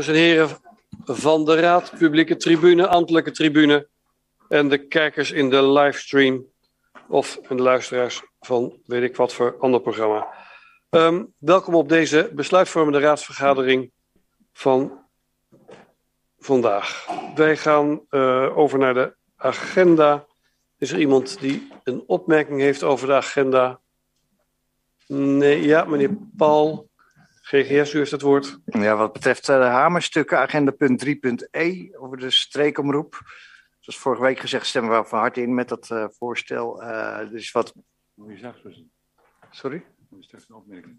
Dames en heren van de Raad, publieke tribune, ambtelijke tribune en de kijkers in de livestream of de luisteraars van weet ik wat voor ander programma. Um, welkom op deze besluitvormende raadsvergadering van vandaag. Wij gaan uh, over naar de agenda. Is er iemand die een opmerking heeft over de agenda? Nee, ja, meneer Paul. GGS, u heeft het woord. Ja, wat betreft eh, de hamerstukken, agenda punt 3.e over de streekomroep. Zoals vorige week gezegd, stemmen we van harte in met dat uh, voorstel. Uh, dus wat. Moet je straks Sorry? Moet je straks een opmerking?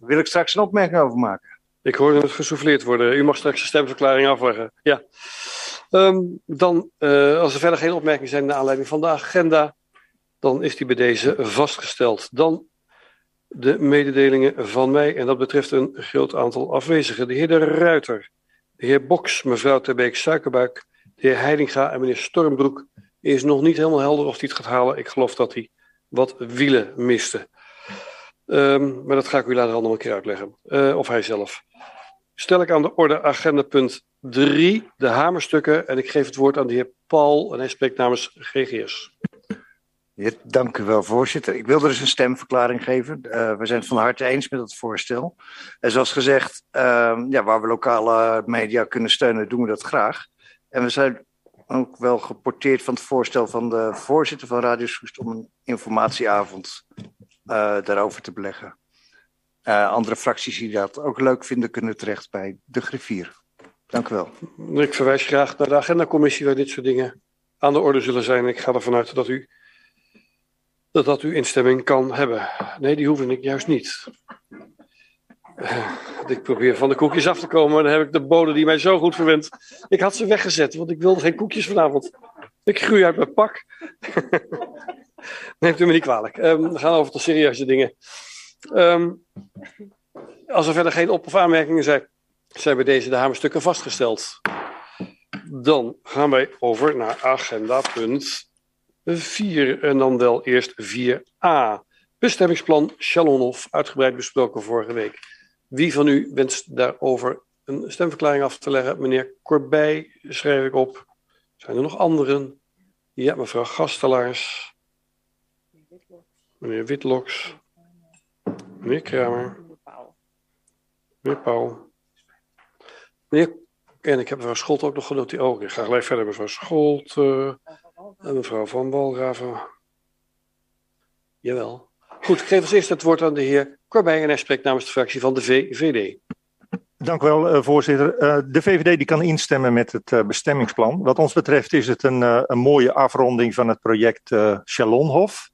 Wil ik straks een opmerking over maken? Ik hoorde het gesouffleerd worden. U mag straks de stemverklaring afleggen. Ja. Um, dan, uh, als er verder geen opmerkingen zijn naar aanleiding van de agenda, dan is die bij deze vastgesteld. Dan de mededelingen van mij. En dat betreft een groot aantal afwezigen. De heer De Ruiter, de heer Boks, mevrouw Terbeek Suikerbuik, de heer Heidinga en meneer Stormbroek. Is nog niet helemaal helder of hij het gaat halen. Ik geloof dat hij wat wielen miste. Um, maar dat ga ik u later nog een keer uitleggen. Uh, of hij zelf. Stel ik aan de orde agenda punt 3, de hamerstukken. En ik geef het woord aan de heer Paul en hij spreekt namens GGS. Dank u wel, voorzitter. Ik wilde dus een stemverklaring geven. Uh, we zijn het van harte eens met het voorstel. En zoals gezegd, uh, ja, waar we lokale media kunnen steunen, doen we dat graag. En we zijn ook wel geporteerd van het voorstel van de voorzitter van Radio Soest om een informatieavond uh, daarover te beleggen. Uh, andere fracties die dat ook leuk vinden, kunnen terecht bij de griffier. Dank u wel. Ik verwijs graag naar de agendacommissie waar dit soort dingen aan de orde zullen zijn. Ik ga ervan uit dat u dat dat u instemming kan hebben. Nee, die hoefde ik juist niet. Uh, ik probeer van de koekjes af te komen, dan heb ik de bode die mij zo goed verwendt. Ik had ze weggezet, want ik wilde geen koekjes vanavond. Ik groei uit mijn pak. Neemt u me niet kwalijk. Um, we gaan over tot serieuze dingen. Um, als er verder geen op- of aanmerkingen zijn, zijn bij deze de hamerstukken vastgesteld. Dan gaan wij over naar agenda punt 4 en dan wel eerst 4a. Bestemmingsplan Chalonhof, uitgebreid besproken vorige week. Wie van u wenst daarover een stemverklaring af te leggen? Meneer Corbij schrijf ik op. Zijn er nog anderen? Ja, mevrouw Gastelaars. Meneer Witloks. Meneer Kramer. Meneer Pauw. Meneer, en ik heb mevrouw Scholt ook nog genoteerd. Oh, ik ga gelijk verder mevrouw Scholt. En mevrouw Van Walraven. Jawel. Goed, ik geef als eerste het woord aan de heer Corbijn en hij spreekt namens de fractie van de VVD. Dank u wel, uh, voorzitter. Uh, de VVD die kan instemmen met het bestemmingsplan. Wat ons betreft is het een, een mooie afronding van het project Chalonhof.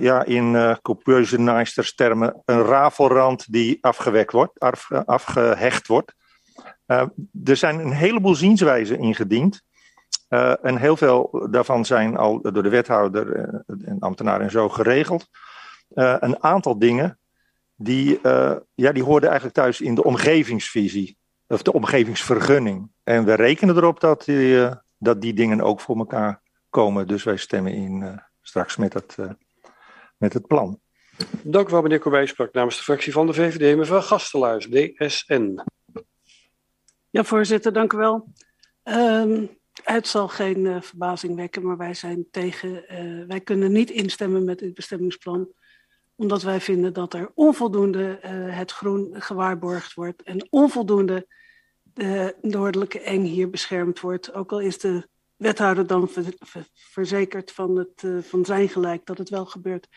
ja, in Coupeuse termen een rafelrand die afgewekt wordt, af, afgehecht wordt. er zijn een heleboel zienswijzen ingediend. Uh, en heel veel daarvan zijn al door de wethouder en ambtenaren en zo geregeld. Uh, een aantal dingen die, uh, ja, die hoorden eigenlijk thuis in de omgevingsvisie, of de omgevingsvergunning. En we rekenen erop dat die, dat die dingen ook voor elkaar komen. Dus wij stemmen in straks met het, met het plan. Dank u wel, meneer Corbij. Sprak namens de fractie van de VVD, mevrouw Gastelaars, DSN. Ja, voorzitter, dank u wel. Um, het zal geen uh, verbazing wekken, maar wij zijn tegen. Uh, wij kunnen niet instemmen met dit bestemmingsplan, omdat wij vinden dat er onvoldoende uh, het groen gewaarborgd wordt en onvoldoende de noordelijke eng hier beschermd wordt. Ook al is de wethouder dan ver, ver, verzekerd van, het, van zijn gelijk dat het wel gebeurt.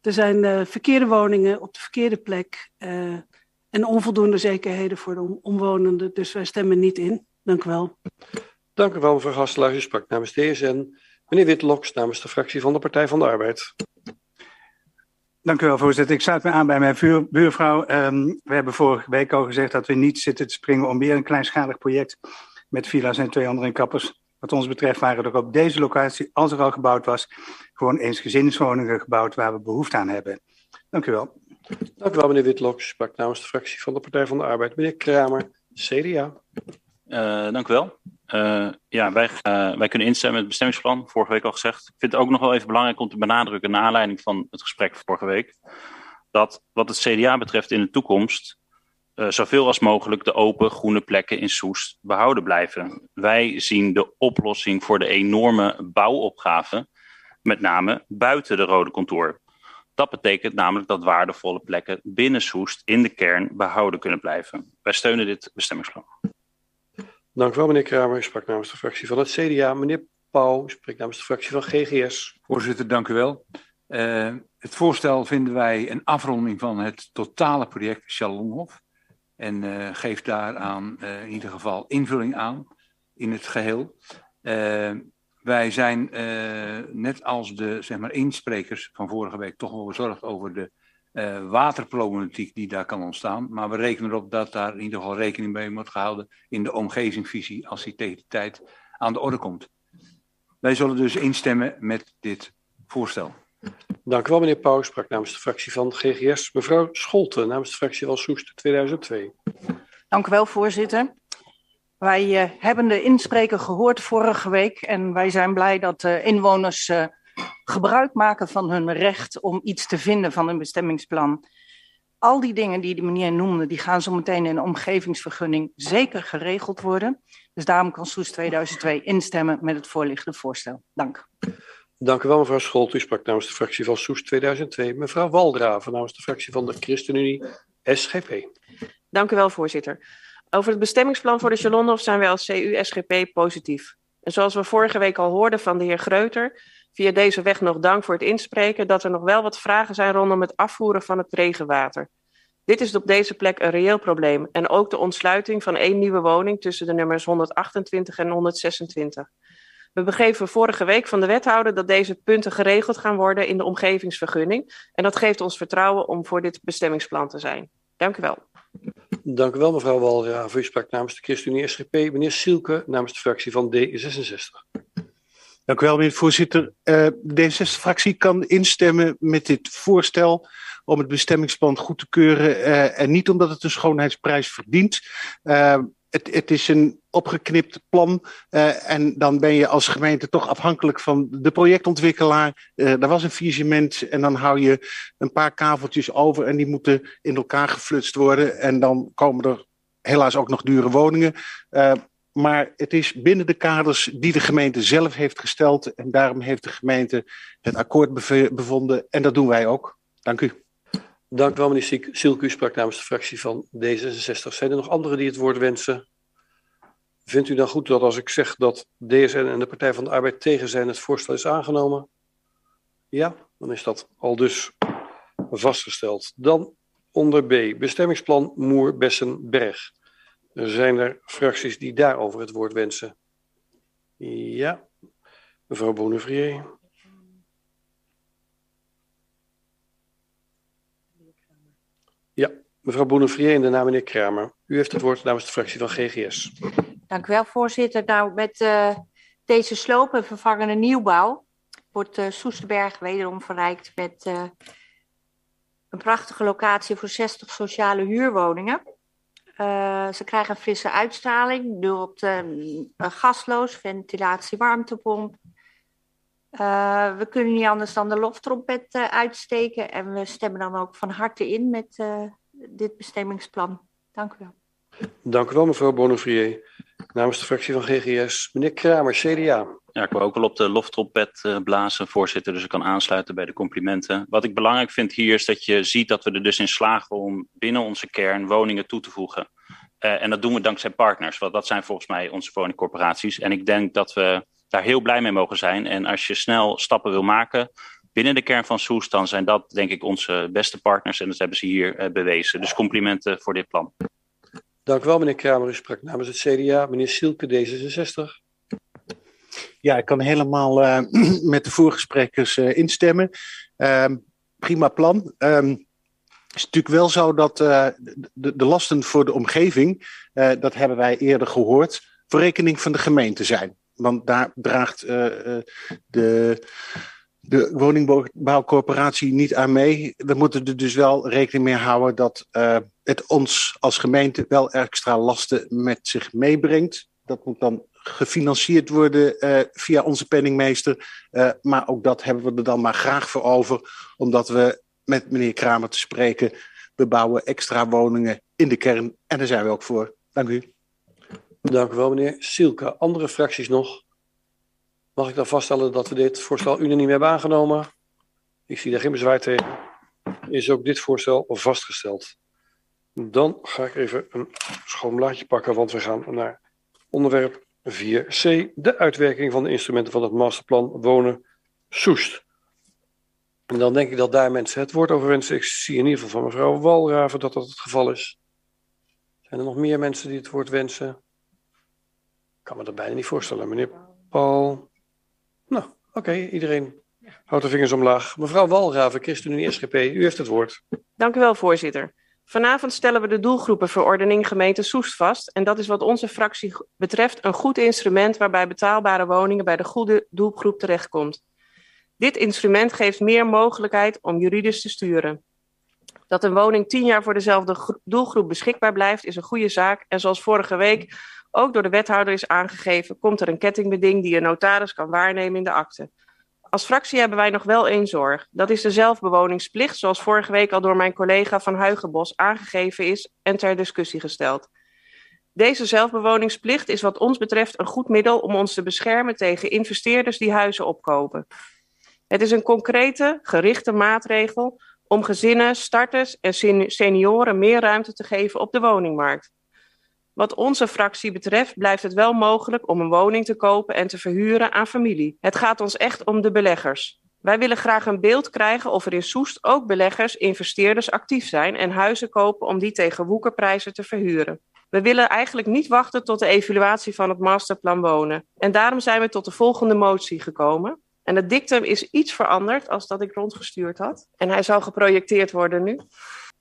Er zijn verkeerde woningen op de verkeerde plek en onvoldoende zekerheden voor de omwonenden, dus wij stemmen niet in. Dank u wel. Dank u wel, mevrouw Gastelaar. U sprak namens DSN. Meneer Witloks namens de fractie van de Partij van de Arbeid. Dank u wel, voorzitter. Ik sluit me aan bij mijn vuur, buurvrouw. Um, we hebben vorige week al gezegd dat we niet zitten te springen om weer een kleinschalig project met villa's en twee andere kappers. Wat ons betreft waren er op deze locatie, als er al gebouwd was, gewoon eens gezinswoningen gebouwd waar we behoefte aan hebben. Dank u wel. Dank u wel, meneer Witloks. Sprak namens de fractie van de Partij van de Arbeid. Meneer Kramer, CDA. Uh, dank u wel. Uh, ja, wij, uh, wij kunnen instemmen met het bestemmingsplan, vorige week al gezegd. Ik vind het ook nog wel even belangrijk om te benadrukken, naar aanleiding van het gesprek vorige week, dat wat het CDA betreft in de toekomst uh, zoveel als mogelijk de open groene plekken in Soest behouden blijven. Wij zien de oplossing voor de enorme bouwopgave met name buiten de rode contour. Dat betekent namelijk dat waardevolle plekken binnen Soest in de kern behouden kunnen blijven. Wij steunen dit bestemmingsplan. Dank u wel, meneer Kramer. U sprak namens de fractie van het CDA. Meneer Pauw spreekt namens de fractie van GGS. Voorzitter, dank u wel. Uh, het voorstel vinden wij een afronding van het totale project Chalonhof. En uh, geeft daaraan uh, in ieder geval invulling aan in het geheel. wij zijn net als de zeg maar, insprekers van vorige week toch wel bezorgd over de waterproblematiek die daar kan ontstaan. Maar we rekenen erop dat daar in ieder geval rekening mee wordt gehouden in de omgevingsvisie als die tegen die tijd aan de orde komt. Wij zullen dus instemmen met dit voorstel. Dank u wel, meneer Pauw. Sprak namens de fractie van GGS. Mevrouw Scholten, namens de fractie van Soest 2002. Dank u wel, voorzitter. Wij uh, hebben de inspreker gehoord vorige week en wij zijn blij dat de inwoners uh, gebruik maken van hun recht om iets te vinden van een bestemmingsplan. Al die dingen die de meneer noemde, die gaan zo meteen in de omgevingsvergunning zeker geregeld worden. Dus daarom kan Soes 2002 instemmen met het voorliggende voorstel. Dank. Dank u wel, mevrouw Scholt. U sprak namens de fractie van Soes 2002. Mevrouw Waldraven namens de fractie van de ChristenUnie SGP. Dank u wel, voorzitter. Over het bestemmingsplan voor de Chalonhof zijn wij als CU-SGP positief. En zoals we vorige week al hoorden van de heer Greuter, via deze weg nog dank voor het inspreken, dat er nog wel wat vragen zijn rondom het afvoeren van het regenwater. Dit is op deze plek een reëel probleem en ook de ontsluiting van één nieuwe woning tussen de nummers 128 en 126. We begeven vorige week van de wethouder dat deze punten geregeld gaan worden in de omgevingsvergunning. En dat geeft ons vertrouwen om voor dit bestemmingsplan te zijn. Dank u wel. Dank u wel, mevrouw Walraven. U sprak namens de ChristenUnie SGP. Meneer Sielke namens de fractie van D66. Dank u wel, meneer voorzitter. Uh, de D66-fractie kan instemmen met dit voorstel om het bestemmingsplan goed te keuren. Uh, en niet omdat het een schoonheidsprijs verdient. Uh, het, het, is een opgeknipt plan en dan ben je als gemeente toch afhankelijk van de projectontwikkelaar. Uh, er was een visement en dan hou je een paar kaveltjes over en die moeten in elkaar geflutst worden. En dan komen er helaas ook nog dure woningen. Maar het is binnen de kaders die de gemeente zelf heeft gesteld. En daarom heeft de gemeente het akkoord bevonden. En dat doen wij ook. Dank u. Dank u wel, meneer Silke. U sprak namens de fractie van D66. Zijn er nog anderen die het woord wensen? Vindt u dan goed dat als ik zeg dat DSN en de Partij van de Arbeid tegen zijn, het voorstel is aangenomen? Ja, dan is dat al dus vastgesteld. Dan onder B, bestemmingsplan Moer-Bessen-Berg. Zijn er fracties die daarover het woord wensen? Ja, mevrouw Bonnevrier. Ja, mevrouw Bonnevrier en daarna meneer Kramer. U heeft het woord namens de fractie van GGS. Dank u wel, voorzitter. Nou, met uh, deze sloop en vervangende nieuwbouw wordt uh, Soesterberg wederom verrijkt met uh, een prachtige locatie voor 60 sociale huurwoningen. Ze krijgen een frisse uitstraling, nu op de gasloos, ventilatie, warmtepomp. we kunnen niet anders dan de loftrompet uitsteken en we stemmen dan ook van harte in met dit bestemmingsplan. Dank u wel. Dank u wel, mevrouw Bonnevrier. Namens de fractie van GGS, meneer Kramer, CDA. Ja, ik wil ook wel op de loftrompet uh, blazen, voorzitter, dus ik kan aansluiten bij de complimenten. Wat ik belangrijk vind hier is dat je ziet dat we er dus in slagen om binnen onze kern woningen toe te voegen. Uh, en dat doen we dankzij partners, want dat zijn volgens mij onze woningcorporaties. En ik denk dat we daar heel blij mee mogen zijn. En als je snel stappen wil maken binnen de kern van Soes, dan zijn dat denk ik onze beste partners. En dat hebben ze hier uh, bewezen. Dus complimenten voor dit plan. Dank u wel, meneer Kramer. U sprak namens het CDA. Meneer Sielke, D66. Ja, ik kan helemaal uh, met de voorgesprekers uh, instemmen. Uh, prima plan. Um, het is natuurlijk wel zo dat uh, de, de, lasten voor de omgeving, dat hebben wij eerder gehoord, voor rekening van de gemeente zijn. Want daar draagt de de woningbouwcorporatie niet aan mee. We moeten er dus wel rekening mee houden dat uh, het ons als gemeente wel extra lasten met zich meebrengt. Dat moet dan gefinancierd worden uh, via onze penningmeester. Uh, maar ook dat hebben we er dan maar graag voor over, omdat we met meneer Kramer te spreken We bouwen extra woningen in de kern en daar zijn we ook voor. Dank u. Dank u wel, meneer Sielke. Andere fracties nog? Mag ik dan vaststellen dat we dit voorstel unaniem hebben aangenomen? Ik zie daar geen bezwaar tegen. Is ook dit voorstel vastgesteld? Dan ga ik even een schoon blaadje pakken, want we gaan naar onderwerp 4c, de uitwerking van de instrumenten van het masterplan wonen Soest. En dan denk ik dat daar mensen het woord over wensen. Ik zie in ieder geval van mevrouw Walraven dat dat het geval is. Zijn er nog meer mensen die het woord wensen? Ik kan me dat bijna niet voorstellen. Meneer Paul. Nou, oké, iedereen houdt de vingers omlaag. Mevrouw Walraven, ChristenUnie SGP, u heeft het woord. Dank u wel, voorzitter. Vanavond stellen we de doelgroepenverordening gemeente Soest vast. En dat is wat onze fractie betreft een goed instrument waarbij betaalbare woningen bij de goede doelgroep terechtkomt. Dit instrument geeft meer mogelijkheid om juridisch te sturen. Dat een woning tien jaar voor dezelfde doelgroep beschikbaar blijft, is een goede zaak. En zoals vorige week ook door de wethouder is aangegeven, komt er een kettingbeding die een notaris kan waarnemen in de akte. Als fractie hebben wij nog wel één zorg. Dat is de zelfbewoningsplicht, zoals vorige week al door mijn collega van Huigenbos aangegeven is en ter discussie gesteld. Deze zelfbewoningsplicht is wat ons betreft een goed middel om ons te beschermen tegen investeerders die huizen opkopen. Het is een concrete, gerichte maatregel om gezinnen, starters en senioren meer ruimte te geven op de woningmarkt. Wat onze fractie betreft blijft het wel mogelijk om een woning te kopen en te verhuren aan familie. Het gaat ons echt om de beleggers. Wij willen graag een beeld krijgen of er in Soest ook beleggers, investeerders actief zijn en huizen kopen om die tegen woekerprijzen te verhuren. We willen eigenlijk niet wachten tot de evaluatie van het masterplan wonen. En daarom zijn we tot de volgende motie gekomen. En het dictum is iets veranderd als dat ik rondgestuurd had. En hij zal geprojecteerd worden nu.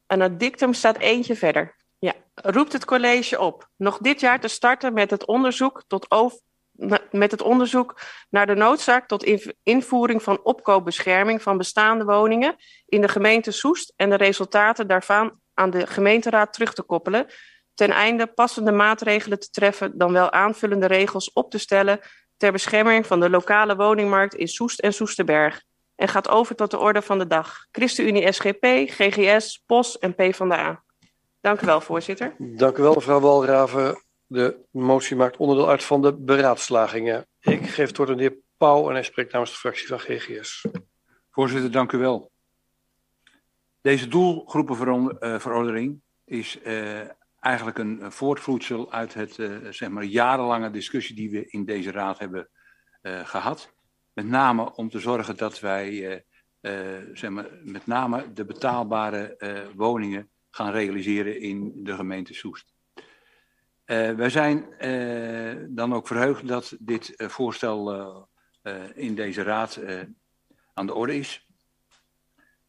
En het dictum staat eentje verder. Ja, roept het college op nog dit jaar te starten met het onderzoek, tot met het onderzoek naar de noodzaak tot invoering van opkoopbescherming van bestaande woningen in de gemeente Soest en de resultaten daarvan aan de gemeenteraad terug te koppelen, ten einde passende maatregelen te treffen, dan wel aanvullende regels op te stellen ter bescherming van de lokale woningmarkt in Soest en Soesterberg. En gaat over tot de orde van de dag. ChristenUnie SGP, GGS, POS en PvdA. Dank u wel, voorzitter. Dank u wel, mevrouw Walraven. De motie maakt onderdeel uit van de beraadslagingen. Ik geef het woord aan de heer Pauw en hij spreekt namens de fractie van GGS. Voorzitter, dank u wel. Deze doelgroepenverordening is uh, eigenlijk een voortvloedsel uit het uh, zeg maar jarenlange discussie die we in deze raad hebben uh, gehad. Met name om te zorgen dat wij zeg maar, met name de betaalbare woningen gaan realiseren in de gemeente Soest. Uh, wij zijn uh, dan ook verheugd dat dit uh, voorstel in deze raad aan de orde is.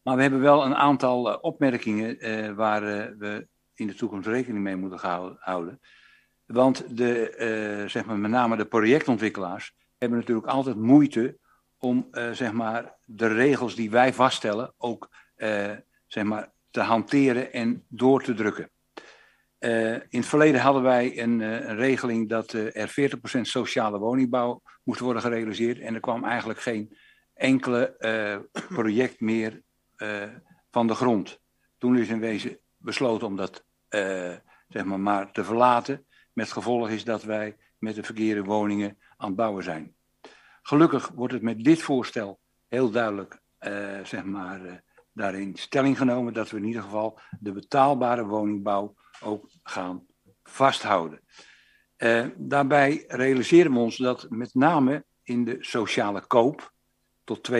Maar we hebben wel een aantal opmerkingen waar we in de toekomst rekening mee moeten houden. Want de, zeg maar, met name de projectontwikkelaars hebben natuurlijk altijd moeite om zeg maar, de regels die wij vaststellen ook zeg maar, te hanteren en door te drukken. Uh, in het verleden hadden wij een, uh, een regeling dat uh, er 40% sociale woningbouw moest worden gerealiseerd. En er kwam eigenlijk geen enkele project meer van de grond. Toen is in wezen besloten om dat zeg maar, maar te verlaten. Met gevolg is dat wij met de verkeerde woningen aan het bouwen zijn. Gelukkig wordt het met dit voorstel heel duidelijk zeg maar, daarin stelling genomen dat we in ieder geval de betaalbare woningbouw ook gaan vasthouden. Uh, daarbij realiseren we ons dat met name in de sociale koop tot 250.000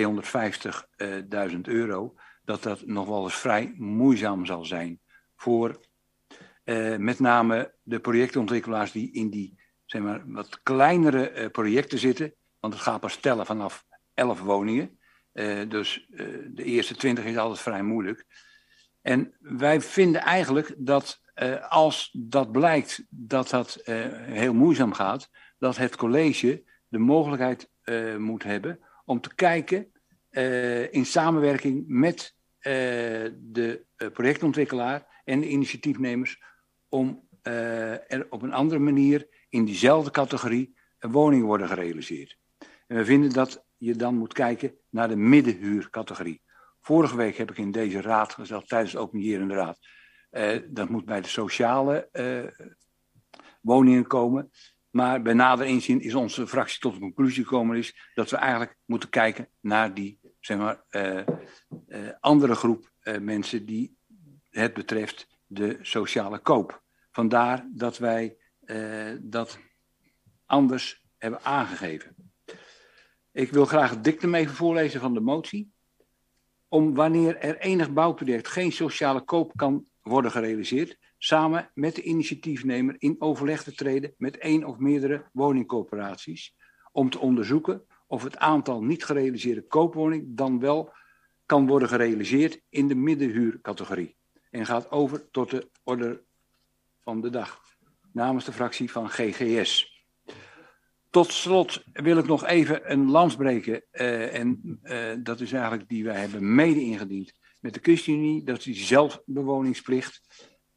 uh, euro, dat dat nog wel eens vrij moeizaam zal zijn voor uh, met name de projectontwikkelaars die in die zeg maar, wat kleinere projecten zitten. Want het gaat pas tellen vanaf 11 woningen. Uh, dus uh, de eerste twintig is altijd vrij moeilijk. En wij vinden eigenlijk dat uh, als dat blijkt dat dat heel moeizaam gaat, dat het college de mogelijkheid moet hebben om te kijken in samenwerking met de projectontwikkelaar en de initiatiefnemers om er op een andere manier in diezelfde categorie woningen worden gerealiseerd. En we vinden dat je dan moet kijken naar de middenhuurcategorie. Vorige week heb ik in deze raad gezegd, tijdens de openierende raad, dat moet bij de sociale woningen komen. Maar bij nader inzien is onze fractie tot de conclusie gekomen is dat we eigenlijk moeten kijken naar die zeg maar, andere groep mensen die het betreft de sociale koop. Vandaar dat wij dat anders hebben aangegeven. Ik wil graag het dictum even voorlezen van de motie. Om wanneer er enig bouwproject geen sociale koop kan worden gerealiseerd, samen met de initiatiefnemer in overleg te treden met één of meerdere woningcorporaties, om te onderzoeken of het aantal niet gerealiseerde koopwoningen dan wel kan worden gerealiseerd in de middenhuurcategorie. En gaat over tot de orde van de dag namens de fractie van GGS. Tot slot wil ik nog even een lans breken. Uh, en uh, dat is eigenlijk die wij hebben mede ingediend met de ChristenUnie. Dat is die zelfbewoningsplicht.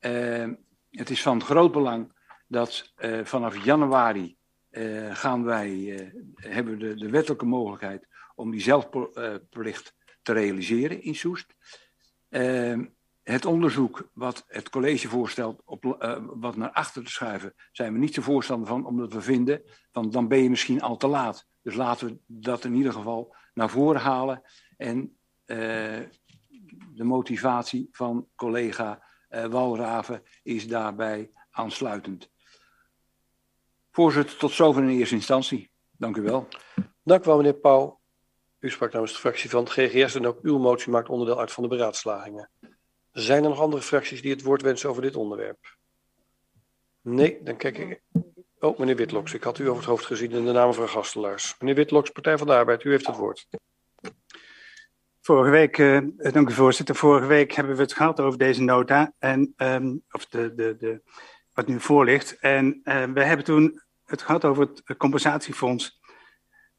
Uh, het is van groot belang dat vanaf januari gaan wij, hebben we de, de wettelijke mogelijkheid om die zelfplicht te realiseren in Soest het onderzoek wat het college voorstelt, op, uh, wat naar achter te schuiven, zijn we niet zo voorstander van, omdat we vinden, van dan ben je misschien al te laat. Dus laten we dat in ieder geval naar voren halen. En uh, de motivatie van collega uh, Walraven is daarbij aansluitend. Voorzitter, tot zover in eerste instantie. Dank u wel. Dank u wel, meneer Pauw. U sprak namens de fractie van het GGS en ook uw motie maakt onderdeel uit van de beraadslagingen. Zijn er nog andere fracties die het woord wensen over dit onderwerp? Nee, dan kijk ik. Oh, meneer Witloks, ik had u over het hoofd gezien in de naam van Gastelaars. Meneer Witloks, Partij van de Arbeid, u heeft het woord. Vorige week, uh, dank u voorzitter, vorige week hebben we het gehad over deze nota, en, um, of de, de, de, wat nu voor ligt. En uh, we hebben toen het gehad over het compensatiefonds.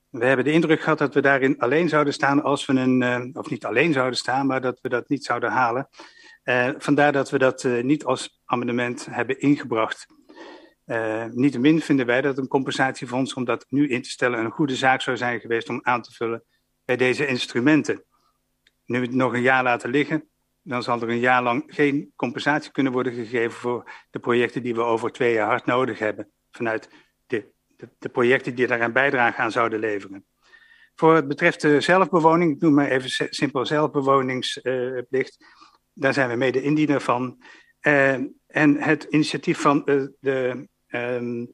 We hebben de indruk gehad dat we daarin alleen zouden staan als we een, uh, of niet alleen zouden staan, maar dat we dat niet zouden halen. Uh, vandaar dat we dat uh, niet als amendement hebben ingebracht. Uh, Niettemin vinden wij dat een compensatiefonds, om dat nu in te stellen, een goede zaak zou zijn geweest om aan te vullen bij deze instrumenten. Nu we het nog een jaar laten liggen, dan zal er een jaar lang geen compensatie kunnen worden gegeven voor de projecten die we over twee jaar hard nodig hebben, vanuit de, de, projecten die daaraan bijdrage aan zouden leveren. Voor het betreft de zelfbewoning, ik noem maar even simpel zelfbewoningsplicht, daar zijn we mede indiener van. Uh, en het initiatief van uh, de um,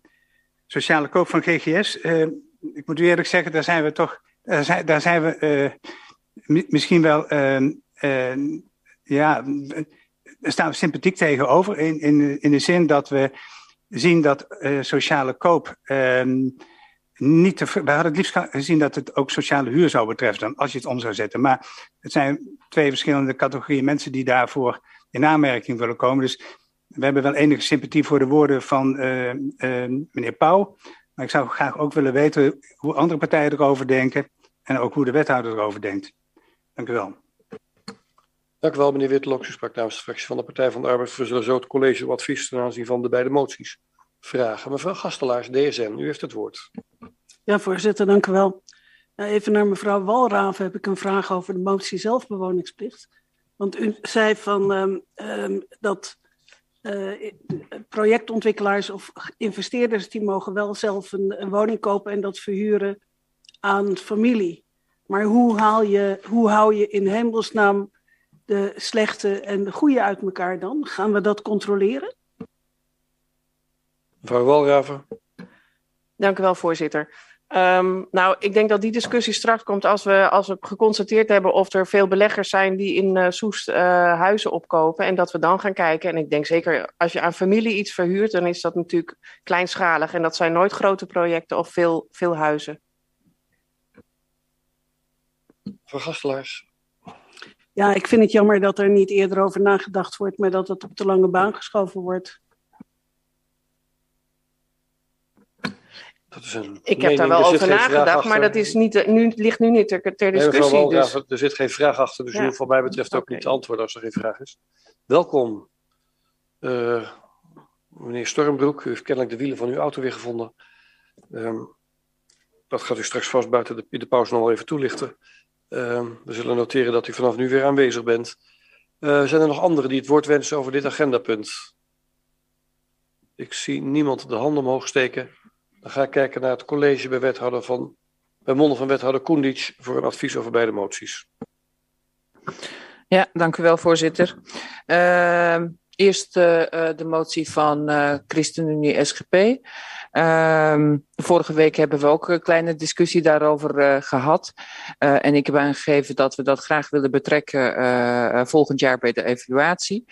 sociale koop van GGS, uh, ik moet u eerlijk zeggen, daar zijn we toch, daar zijn, we misschien wel, ehm, ja, daar staan we sympathiek tegenover. In, in, in de zin dat we zien dat sociale koop niet we hadden het liefst gezien dat het ook sociale huur zou betreffen, dan, als je het om zou zetten. Maar het zijn twee verschillende categorieën mensen die daarvoor in aanmerking willen komen. Dus we hebben wel enige sympathie voor de woorden van uh, uh, meneer Pauw. Maar ik zou graag ook willen weten hoe andere partijen erover denken en ook hoe de wethouder erover denkt. Dank u wel. Dank u wel, meneer Witloks. U sprak namens de fractie van de Partij van de Arbeid. We zullen zo het college op advies ten aanzien van de beide moties vragen. Mevrouw Gastelaars, DSN, u heeft het woord. Ja, voorzitter, dank u wel. Even naar mevrouw Walraven heb ik een vraag over de motie zelfbewoningsplicht. Want u zei van um, um, dat uh, projectontwikkelaars of investeerders die mogen wel zelf een, een, woning kopen en dat verhuren aan familie. Maar hoe, haal je, hoe hou je in hemelsnaam de slechte en de goede uit elkaar dan? Gaan we dat controleren? Mevrouw Walraven. Dank u wel, voorzitter. Um, nou, ik denk dat die discussie straks komt als we, als we geconstateerd hebben of er veel beleggers zijn die in uh, Soest uh, huizen opkopen. En dat we dan gaan kijken. En ik denk zeker als je aan familie iets verhuurt, dan is dat natuurlijk kleinschalig. En dat zijn nooit grote projecten of veel, veel huizen. Van Gastelaars. Ja, ik vind het jammer dat er niet eerder over nagedacht wordt, maar dat het op de lange baan geschoven wordt. Dat is een ik heb daar wel over nagedacht, maar dat is niet, nu, ligt nu niet ter, ter discussie. Nee, dus... Er zit geen vraag achter, dus ja. u hoeft wat mij betreft ook okay. niet te antwoorden als er geen vraag is. Welkom, uh, meneer Stormbroek. U heeft kennelijk de wielen van uw auto weer gevonden. Um, dat gaat u straks vast buiten de, de pauze nog wel even toelichten. Um, we zullen noteren dat u vanaf nu weer aanwezig bent. Uh, zijn er nog anderen die het woord wensen over dit agendapunt? Ik zie niemand de hand omhoog steken. Dan ga ik kijken naar het college bij, wethouder van, bij monden van wethouder Koendic voor een advies over beide moties. Ja, dank u wel, voorzitter. Uh, eerst uh, de motie van uh, ChristenUnie SGP. Uh, vorige week hebben we ook een kleine discussie daarover uh, gehad. Uh, en ik heb aangegeven dat we dat graag willen betrekken uh, volgend jaar bij de evaluatie.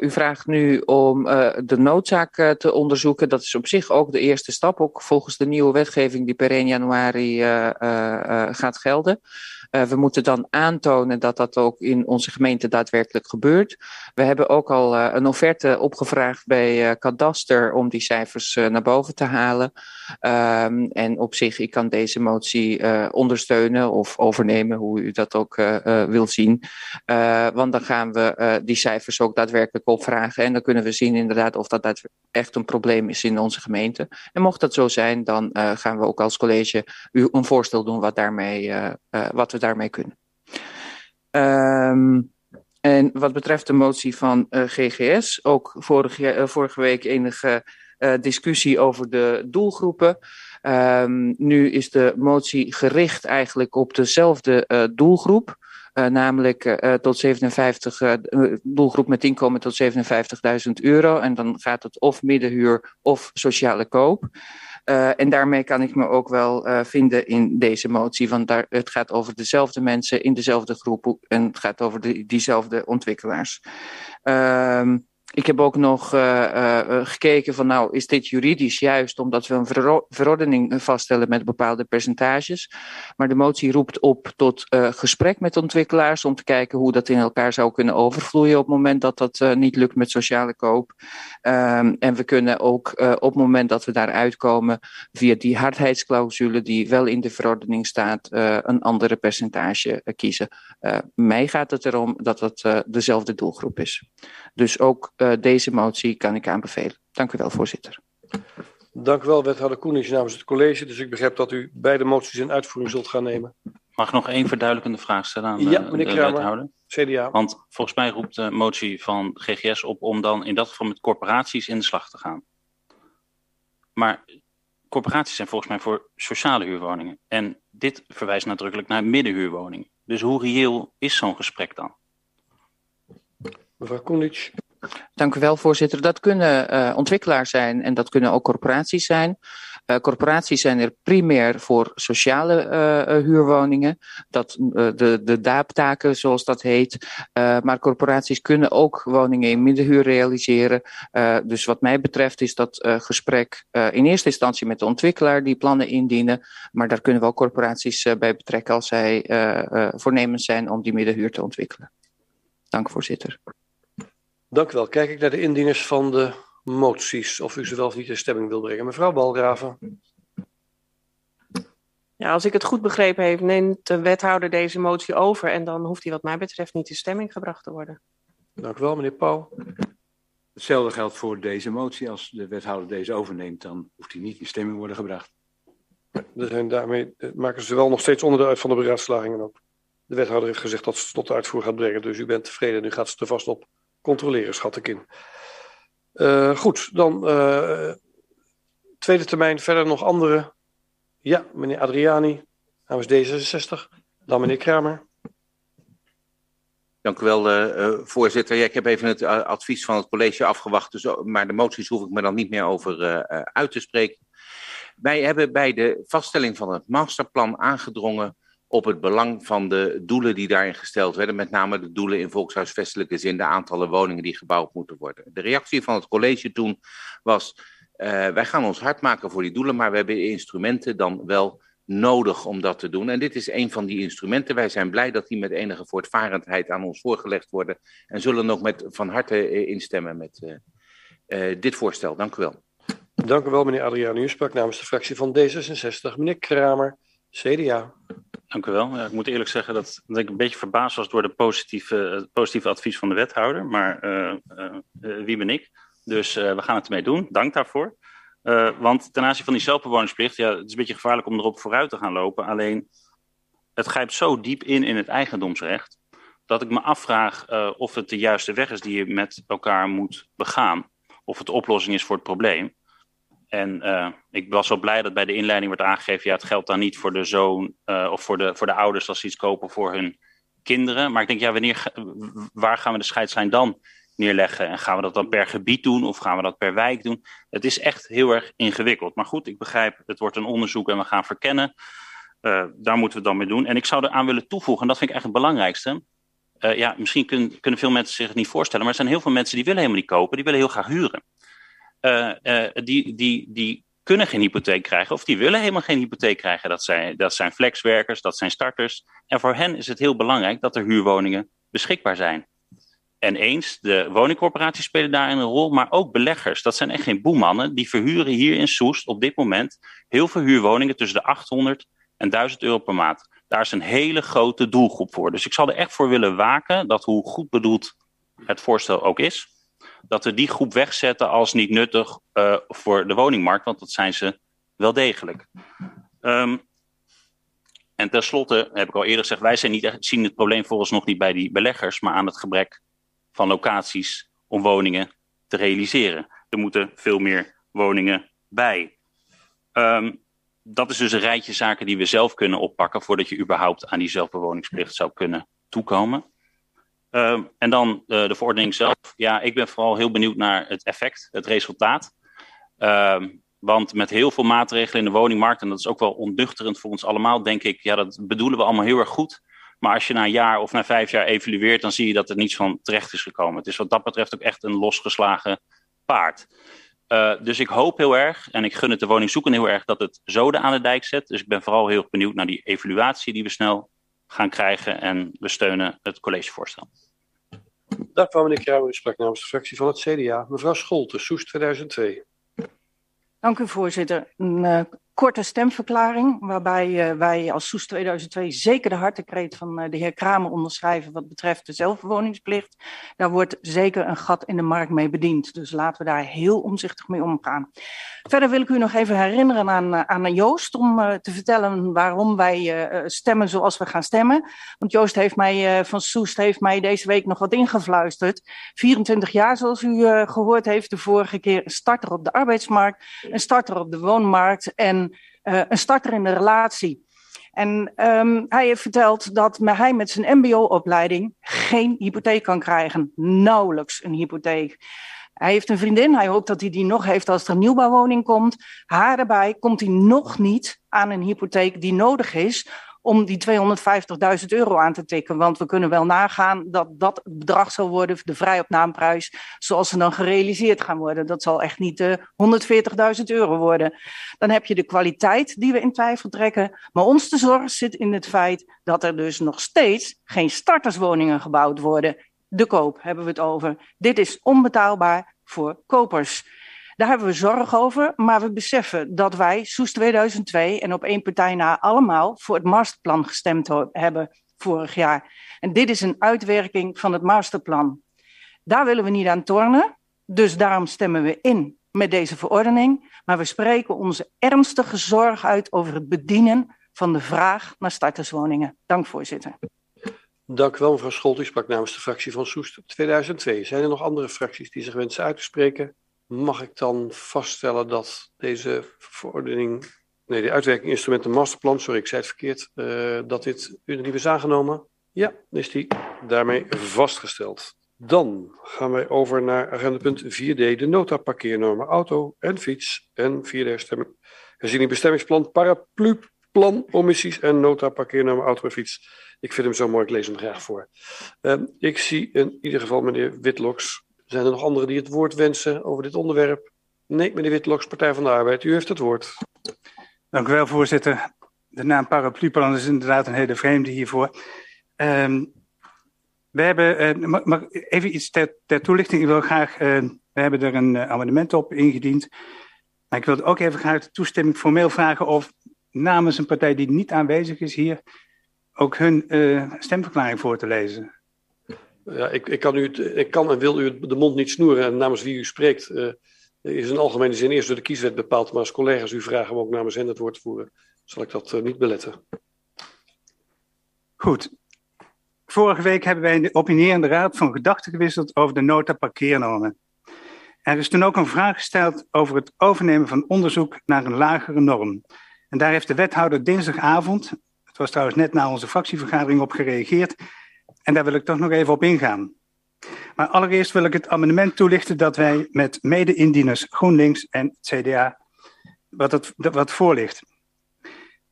u vraagt nu om de noodzaak te onderzoeken. Dat is op zich ook de eerste stap, ook volgens de nieuwe wetgeving die per 1 januari gaat gelden. Uh, we moeten dan aantonen dat dat ook in onze gemeente daadwerkelijk gebeurt. We hebben ook al uh, een offerte opgevraagd bij uh, Kadaster om die cijfers naar boven te halen. Um, en op zich, ik kan deze motie ondersteunen of overnemen, hoe u dat ook wil zien. want dan gaan we die cijfers ook daadwerkelijk opvragen. En dan kunnen we zien inderdaad of dat echt een probleem is in onze gemeente. En mocht dat zo zijn, dan gaan we ook als college u een voorstel doen wat, daarmee, wat we daarmee kunnen. Um, en wat betreft de motie van uh, GGS, ook vorige, uh, vorige week enige uh, discussie over de doelgroepen. Um, nu is de motie gericht eigenlijk op dezelfde doelgroep. namelijk tot 57, doelgroep met inkomen tot 57.000 euro. En dan gaat het of middenhuur of sociale koop. Uh, en daarmee kan ik me ook wel uh, vinden in deze motie, want daar, het gaat over dezelfde mensen in dezelfde groep en het gaat over de, diezelfde ontwikkelaars. Uh, ik heb ook nog uh, uh, gekeken van nou, is dit juridisch juist omdat we een ver verordening vaststellen met bepaalde percentages. Maar de motie roept op tot gesprek met ontwikkelaars om te kijken hoe dat in elkaar zou kunnen overvloeien op het moment dat dat niet lukt met sociale koop. Um, en we kunnen ook op het moment dat we daar uitkomen via die hardheidsclausule die wel in de verordening staat, een andere percentage kiezen. mij gaat het erom dat het dezelfde doelgroep is. Dus ook uh, deze motie kan ik aanbevelen. Dank u wel, voorzitter. Dank u wel, wethouder Koenig namens het college. Dus ik begrijp dat u beide moties in uitvoering zult gaan nemen. Mag ik nog één verduidelijkende vraag stellen aan ja, de, meneer de Kramer, wethouder? CDA. Want volgens mij roept de motie van GGS op om dan in dat geval met corporaties in de slag te gaan. Maar corporaties zijn volgens mij voor sociale huurwoningen. En dit verwijst nadrukkelijk naar middenhuurwoningen. Dus hoe reëel is zo'n gesprek dan? Mevrouw Koenic. Dank u wel, voorzitter. Dat kunnen uh, ontwikkelaars zijn en dat kunnen ook corporaties zijn. Uh, corporaties zijn er primair voor sociale uh, huurwoningen, dat, de, de DAAP-taken zoals dat heet. maar corporaties kunnen ook woningen in middenhuur realiseren. dus wat mij betreft is dat gesprek in eerste instantie met de ontwikkelaar die plannen indienen. Maar daar kunnen we ook corporaties bij betrekken als zij voornemens zijn om die middenhuur te ontwikkelen. Dank voorzitter. Dank u wel. Kijk ik naar de indieners van de moties, of u ze wel of niet in stemming wil brengen. Mevrouw Balgraven. Ja, als ik het goed begrepen heb, neemt de wethouder deze motie over en dan hoeft hij wat mij betreft niet in stemming gebracht te worden. Dank u wel, meneer Pauw. Hetzelfde geldt voor deze motie. Als de wethouder deze overneemt, dan hoeft hij niet in stemming worden gebracht. Zijn daarmee maken ze wel nog steeds onderdeel uit van de beraadslagingen ook. De wethouder heeft gezegd dat ze het tot de uitvoer gaat brengen, dus u bent tevreden. Nu gaat ze er vast op controleren, schat ik in. Uh, goed, dan uh, tweede termijn verder nog andere. Ja, meneer Adriani namens D66. Dan meneer Kramer. Dank u wel, uh, voorzitter. Ik heb even het advies van het college afgewacht, dus, maar de moties hoef ik me dan niet meer over uit te spreken. Wij hebben bij de vaststelling van het masterplan aangedrongen op het belang van de doelen die daarin gesteld werden, met name de doelen in volkshuisvestelijke zin, de aantallen woningen die gebouwd moeten worden. De reactie van het college toen was, uh, wij gaan ons hard maken voor die doelen, maar we hebben instrumenten dan wel nodig om dat te doen. En dit is een van die instrumenten. Wij zijn blij dat die met enige voortvarendheid aan ons voorgelegd worden en zullen ook met van harte instemmen met uh, dit voorstel. Dank u wel. Dank u wel, meneer Adriaan. U sprak namens de fractie van D66. Meneer Kramer, CDA. Dank u wel. Ja, ik moet eerlijk zeggen dat, ik een beetje verbaasd was door de positieve, het positieve advies van de wethouder. Maar uh, uh, wie ben ik? Dus we gaan het ermee doen. Dank daarvoor. want ten aanzien van die zelfbewoningsplicht, ja, het is een beetje gevaarlijk om erop vooruit te gaan lopen. Alleen, het grijpt zo diep in in het eigendomsrecht. dat ik me afvraag of het de juiste weg is die je met elkaar moet begaan. Of het de oplossing is voor het probleem. En uh, ik was wel blij dat bij de inleiding werd aangegeven: ja, het geldt dan niet voor de zoon uh, of voor de, voor de ouders als ze iets kopen voor hun kinderen. Maar ik denk, ja, wanneer, waar gaan we de scheidslijn dan neerleggen? En gaan we dat dan per gebied doen of gaan we dat per wijk doen? Het is echt heel erg ingewikkeld. Maar goed, ik begrijp, het wordt een onderzoek en we gaan verkennen. Uh, daar moeten we dan mee doen. En ik zou eraan willen toevoegen, en dat vind ik eigenlijk het belangrijkste. Ja, misschien kun, kunnen veel mensen zich het niet voorstellen, maar er zijn heel veel mensen die willen helemaal niet kopen, die willen heel graag huren. Uh, die, die, die kunnen geen hypotheek krijgen of die willen helemaal geen hypotheek krijgen. Dat zijn, dat zijn flexwerkers, dat zijn starters. En voor hen is het heel belangrijk dat er huurwoningen beschikbaar zijn. En eens, de woningcorporaties spelen daarin een rol, maar ook beleggers. Dat zijn echt geen boemannen. Die verhuren hier in Soest op dit moment heel veel huurwoningen tussen de 800 en 1000 euro per maand. Daar is een hele grote doelgroep voor. Dus ik zal er echt voor willen waken dat hoe goed bedoeld het voorstel ook is, dat we die groep wegzetten als niet nuttig uh, voor de woningmarkt, want dat zijn ze wel degelijk. Um, en tenslotte heb ik al eerder gezegd, wij zijn niet echt, zien het probleem nog niet bij die beleggers, maar aan het gebrek van locaties om woningen te realiseren. Er moeten veel meer woningen bij. Um, dat is dus een rijtje zaken die we zelf kunnen oppakken voordat je überhaupt aan die zelfbewoningsplicht zou kunnen toekomen. Uh, en dan uh, de verordening zelf. Ja, ik ben vooral heel benieuwd naar het effect, het resultaat. Uh, want met heel veel maatregelen in de woningmarkt, en dat is ook wel onduchterend voor ons allemaal, denk ik, ja, dat bedoelen we allemaal heel erg goed. Maar als je na een jaar of na vijf jaar evalueert, dan zie je dat er niets van terecht is gekomen. Het is wat dat betreft ook echt een losgeslagen paard. Uh, dus ik hoop heel erg, en ik gun het de woningzoekenden heel erg, dat het zoden aan de dijk zet. Dus ik ben vooral heel benieuwd naar die evaluatie die we snel gaan krijgen. En we steunen het collegevoorstel. Dank wel, meneer Kruijmer. Ik sprak namens de fractie van het CDA. Mevrouw Scholte, Soes 2002. Dank u, voorzitter. Een uh, korte stemverklaring, waarbij uh, wij als Soes 2002 zeker de hartekreet van uh, de heer Kramer onderschrijven wat betreft de zelfbewoningsplicht. Daar wordt zeker een gat in de markt mee bediend. Dus laten we daar heel omzichtig mee omgaan. Verder wil ik u nog even herinneren aan, aan Joost om te vertellen waarom wij stemmen zoals we gaan stemmen. Want Joost heeft mij van Soest heeft mij deze week nog wat ingefluisterd. 24 jaar, zoals u gehoord heeft, de vorige keer een starter op de arbeidsmarkt, een starter op de woonmarkt en een starter in de relatie. En um, hij heeft verteld dat hij met zijn MBO-opleiding geen hypotheek kan krijgen. Nauwelijks een hypotheek. Hij heeft een vriendin, hij hoopt dat hij die nog heeft als er een nieuwbouwwoning komt. Haar erbij komt hij nog niet aan een hypotheek die nodig is om die 250.000 euro aan te tikken. Want we kunnen wel nagaan dat dat bedrag zal worden, de vrijopnaamprijs, zoals ze dan gerealiseerd gaan worden. Dat zal echt niet eh, 140.000 euro worden. Dan heb je de kwaliteit die we in twijfel trekken. Maar ons de zorg zit in het feit dat er dus nog steeds geen starterswoningen gebouwd worden. De koop hebben we het over. Dit is onbetaalbaar voor kopers. Daar hebben we zorg over, maar we beseffen dat wij, Soes 2002 en op één partij na allemaal voor het masterplan gestemd hebben vorig jaar. En dit is een uitwerking van het masterplan. Daar willen we niet aan tornen, dus daarom stemmen we in met deze verordening. Maar we spreken onze ernstige zorg uit over het bedienen van de vraag naar starterswoningen. Dank voorzitter. Dank u wel, mevrouw Scholt. U sprak namens de fractie van Soest 2002. Zijn er nog andere fracties die zich wensen uit te spreken? Mag ik dan vaststellen dat deze verordening, nee, de uitwerking instrumenten masterplan, sorry, ik zei het verkeerd, uh, dat dit unaniem is aangenomen? Ja, is die daarmee vastgesteld. Dan gaan wij over naar agenda punt 4D, de nota parkeernormen auto en fiets en vierde herstemming, herziening bestemmingsplan, parapluplan, omissies en nota parkeernormen auto en fiets. Ik vind hem zo mooi, ik lees hem graag voor. Uh, ik zie in ieder geval meneer Witloks zijn er nog anderen die het woord wensen over dit onderwerp? Nee, meneer Witloks, Partij van de Arbeid, u heeft het woord. Dank u wel, voorzitter. De naam parapluplan is inderdaad een hele vreemde hiervoor. Um, we hebben, uh, mag, even iets ter, ter, toelichting. Ik wil graag, uh, we hebben er een uh, amendement op ingediend. Maar ik wil ook even graag de toestemming formeel vragen of namens een partij die niet aanwezig is hier ook hun stemverklaring voor te lezen. Ja, ik, ik, kan u, ik kan en wil u de mond niet snoeren en namens wie u spreekt uh, is in algemene zin eerst door de kieswet bepaald. Maar als collega's u vragen om ook namens hen het woord te voeren, zal ik dat uh, niet beletten. Goed. vorige week hebben wij in de opinierende raad van gedachten gewisseld over de nota parkeernormen. Er is toen ook een vraag gesteld over het overnemen van onderzoek naar een lagere norm. En daar heeft de wethouder dinsdagavond, het was trouwens net na onze fractievergadering, op gereageerd. En daar wil ik toch nog even op ingaan. Maar allereerst wil ik het amendement toelichten dat wij met mede-indieners GroenLinks en CDA, wat, het, wat voor ligt.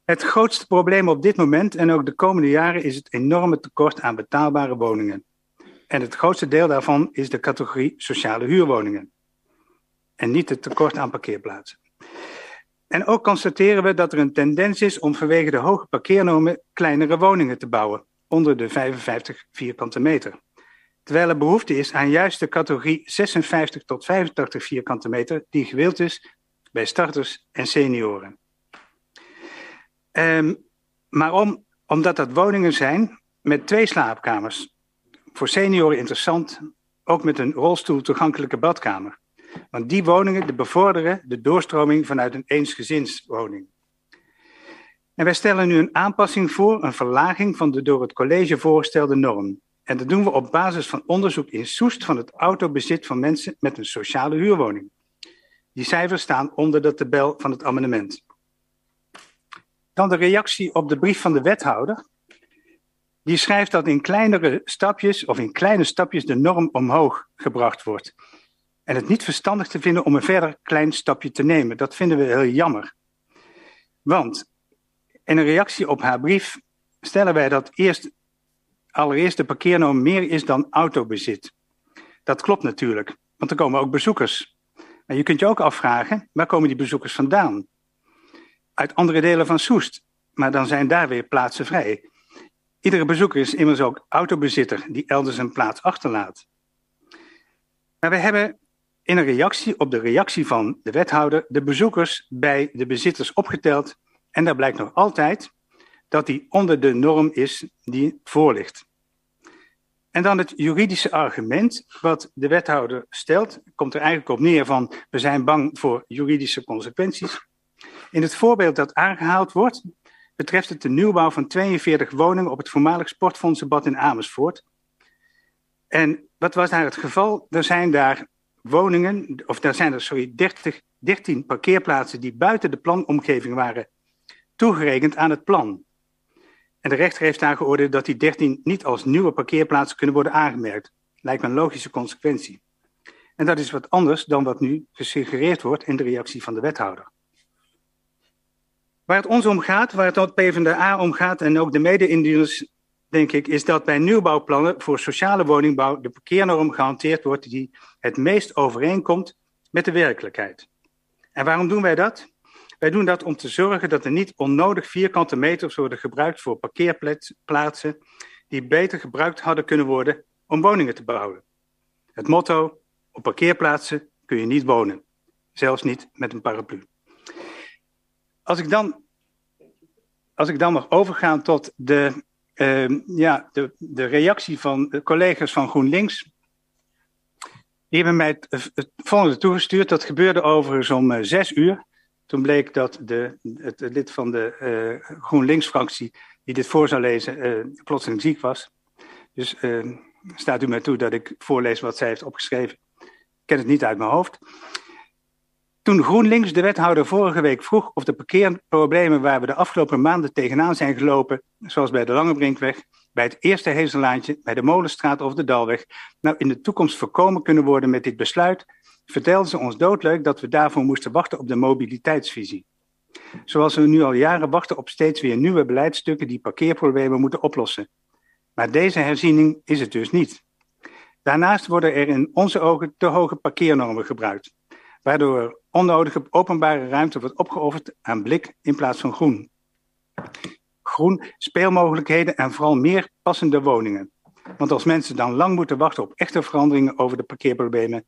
Het grootste probleem op dit moment en ook de komende jaren is het enorme tekort aan betaalbare woningen. En het grootste deel daarvan is de categorie sociale huurwoningen. En niet het tekort aan parkeerplaatsen. En ook constateren we dat er een tendens is om vanwege de hoge parkeernormen kleinere woningen te bouwen, onder de 55 vierkante meter. Terwijl er behoefte is aan juist de categorie 56 tot 85 vierkante meter, die gewild is bij starters en senioren. Um, maar om, omdat dat woningen zijn met twee slaapkamers. Voor senioren interessant, ook met een rolstoel toegankelijke badkamer. Want die woningen bevorderen de doorstroming vanuit een eensgezinswoning. En wij stellen nu een aanpassing voor, een verlaging van de door het college voorgestelde norm. En dat doen we op basis van onderzoek in Soest van het autobezit van mensen met een sociale huurwoning. Die cijfers staan onder de tabel van het amendement. Dan de reactie op de brief van de wethouder. Die schrijft dat in kleinere stapjes of in kleine stapjes de norm omhoog gebracht wordt. En het niet verstandig te vinden om een verder klein stapje te nemen. Dat vinden we heel jammer. Want in een reactie op haar brief stellen wij dat eerst, allereerst de parkeernorm meer is dan autobezit. Dat klopt natuurlijk, want er komen ook bezoekers. Maar je kunt je ook afvragen, waar komen die bezoekers vandaan? uit andere delen van Soest. Maar dan zijn daar weer plaatsen vrij. Iedere bezoeker is immers ook autobezitter die elders een plaats achterlaat. Maar we hebben in een reactie op de reactie van de wethouder de bezoekers bij de bezitters opgeteld. En daar blijkt nog altijd dat die onder de norm is die voorligt. En dan het juridische argument wat de wethouder stelt, komt er eigenlijk op neer van we zijn bang voor juridische consequenties. In het voorbeeld dat aangehaald wordt, betreft het de nieuwbouw van 42 woningen op het voormalig sportfondsenbad in Amersfoort. En wat was daar het geval? Er zijn daar woningen, of daar zijn er, sorry, 30, 13 parkeerplaatsen die buiten de planomgeving waren toegerekend aan het plan. En de rechter heeft daar geoordeeld dat die 13 niet als nieuwe parkeerplaatsen kunnen worden aangemerkt. Lijkt me een logische consequentie. En dat is wat anders dan wat nu gesuggereerd wordt in de reactie van de wethouder. Waar het ons om gaat, waar het PvdA om gaat en ook de mede-indieners, denk ik, is dat bij nieuwbouwplannen voor sociale woningbouw de parkeernorm gehanteerd wordt die het meest overeenkomt met de werkelijkheid. En waarom doen wij dat? Wij doen dat om te zorgen dat er niet onnodig vierkante meters worden gebruikt voor parkeerplaatsen die beter gebruikt hadden kunnen worden om woningen te bouwen. Het motto: op parkeerplaatsen kun je niet wonen, zelfs niet met een paraplu. Als ik dan, als ik dan mag overgaan tot de, uh, ja, de, de reactie van collega's van GroenLinks. Die hebben mij het, het volgende toegestuurd. Dat gebeurde overigens om uh, zes uur. Toen bleek dat de, het, lid van de uh, GroenLinks-fractie, die dit voor zou lezen, uh, plotseling ziek was. Dus staat u mij toe dat ik voorlees wat zij heeft opgeschreven. Ik ken het niet uit mijn hoofd. Toen GroenLinks de wethouder vorige week vroeg of de parkeerproblemen waar we de afgelopen maanden tegenaan zijn gelopen, zoals bij de Langebrinkweg, bij het eerste Hezelaantje, bij de Molenstraat of de Dalweg, nou in de toekomst voorkomen kunnen worden met dit besluit, vertelden ze ons doodleuk dat we daarvoor moesten wachten op de mobiliteitsvisie. Zoals we nu al jaren wachten op steeds weer nieuwe beleidstukken die parkeerproblemen moeten oplossen. Maar deze herziening is het dus niet. Daarnaast worden er in onze ogen te hoge parkeernormen gebruikt, waardoor onnodige openbare ruimte wordt opgeofferd aan blik in plaats van groen. Groen, speelmogelijkheden en vooral meer passende woningen. Want als mensen dan lang moeten wachten op echte veranderingen over de parkeerproblemen,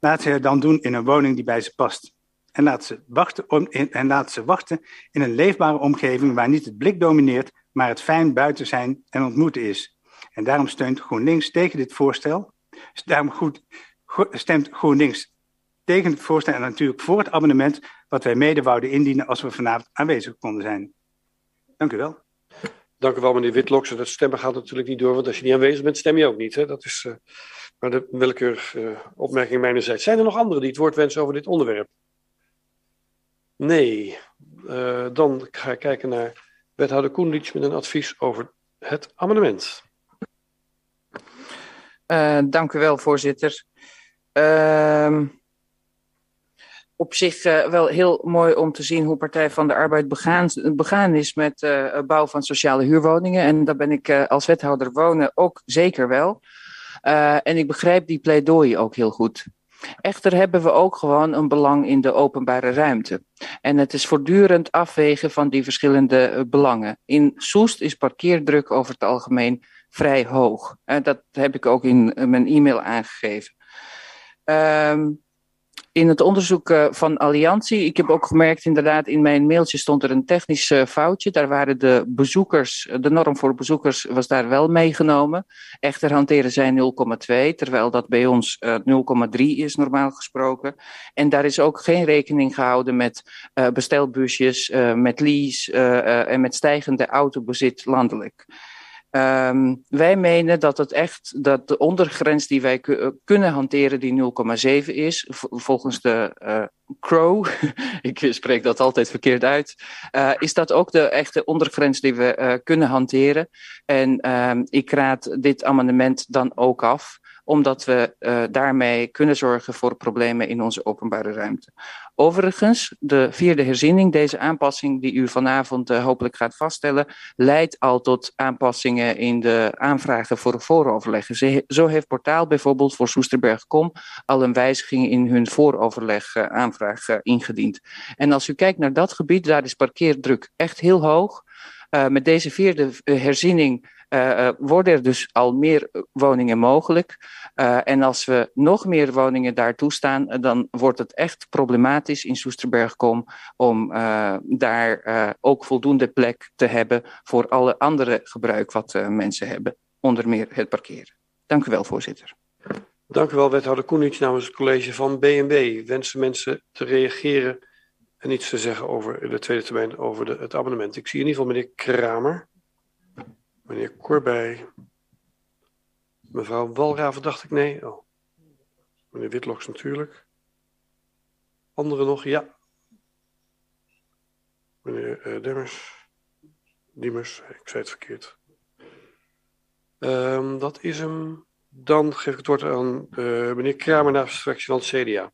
laat ze het dan doen in een woning die bij ze past. En laat ze wachten, om, en laat ze wachten in een leefbare omgeving waar niet het blik domineert, maar het fijn buiten zijn en ontmoeten is. En daarom steunt GroenLinks tegen dit voorstel. Daarom goed, stemt GroenLinks tegen het voorstel en natuurlijk voor het abonnement wat wij mede wouden indienen als we vanavond aanwezig konden zijn. Dank u wel. Dank u wel, meneer Witloks. Dat stemmen gaat natuurlijk niet door, want als je niet aanwezig bent, stem je ook niet. Hè? Dat is uh, maar de willekeurige uh, opmerking mijnerzijds. Zijn er nog anderen die het woord wensen over dit onderwerp? Nee. Uh, dan ga ik kijken naar wethouder Koenlitsch met een advies over het amendement. dank u wel, voorzitter. Ehm, op zich wel heel mooi om te zien hoe Partij van de Arbeid begaan, begaan is met bouw van sociale huurwoningen. En daar ben ik als wethouder wonen ook zeker wel. En ik begrijp die pleidooi ook heel goed. Echter hebben we ook gewoon een belang in de openbare ruimte. En het is voortdurend afwegen van die verschillende belangen. In Soest is parkeerdruk over het algemeen vrij hoog. dat heb ik ook in mijn e-mail aangegeven. Um, in het onderzoek uh, van Alliantie, ik heb ook gemerkt, inderdaad, in mijn mailtje stond er een technisch uh, foutje. Daar waren de bezoekers, de norm voor bezoekers was daar wel meegenomen. Echter hanteren zij 0,2, terwijl dat bij ons uh, eh, 0,3 is normaal gesproken. En daar is ook geen rekening gehouden met bestelbusjes, met lease en met stijgende autobezit landelijk. Um, wij menen dat het echt dat de ondergrens die wij kunnen hanteren, die 0,7 is, volgens de uh, Crow, ik spreek dat altijd verkeerd uit, uh, is dat ook de echte ondergrens die we uh, kunnen hanteren. En um, ik raad dit amendement dan ook af omdat we daarmee kunnen zorgen voor problemen in onze openbare ruimte. Overigens, de vierde herziening, deze aanpassing die u vanavond uh, hopelijk gaat vaststellen, leidt al tot aanpassingen in de aanvragen voor vooroverleggen. Zo heeft Portaal bijvoorbeeld voor Soesterberg.com al een wijziging in hun vooroverleg uh, aanvraag ingediend. En als u kijkt naar dat gebied, daar is parkeerdruk echt heel hoog. met deze vierde herziening uh, worden er dus al meer woningen mogelijk. En als we nog meer woningen daar toestaan, dan wordt het echt problematisch in Soesterbergkom om daar ook voldoende plek te hebben voor alle andere gebruik wat mensen hebben, onder meer het parkeren. Dank u wel, voorzitter. Dank u wel, wethouder Koenits namens het college van BNB. Wensen mensen te reageren en iets te zeggen over de tweede termijn, over de, het abonnement. Ik zie in ieder geval meneer Kramer. Meneer Corbij. Mevrouw Walraven dacht ik nee. Oh. Meneer Witloks natuurlijk. Anderen nog? Ja. Meneer uh, Demmers. Diemers, ik zei het verkeerd. Um, dat is hem. Dan geef ik het woord aan uh, meneer Kramer namens de fractie van het CDA.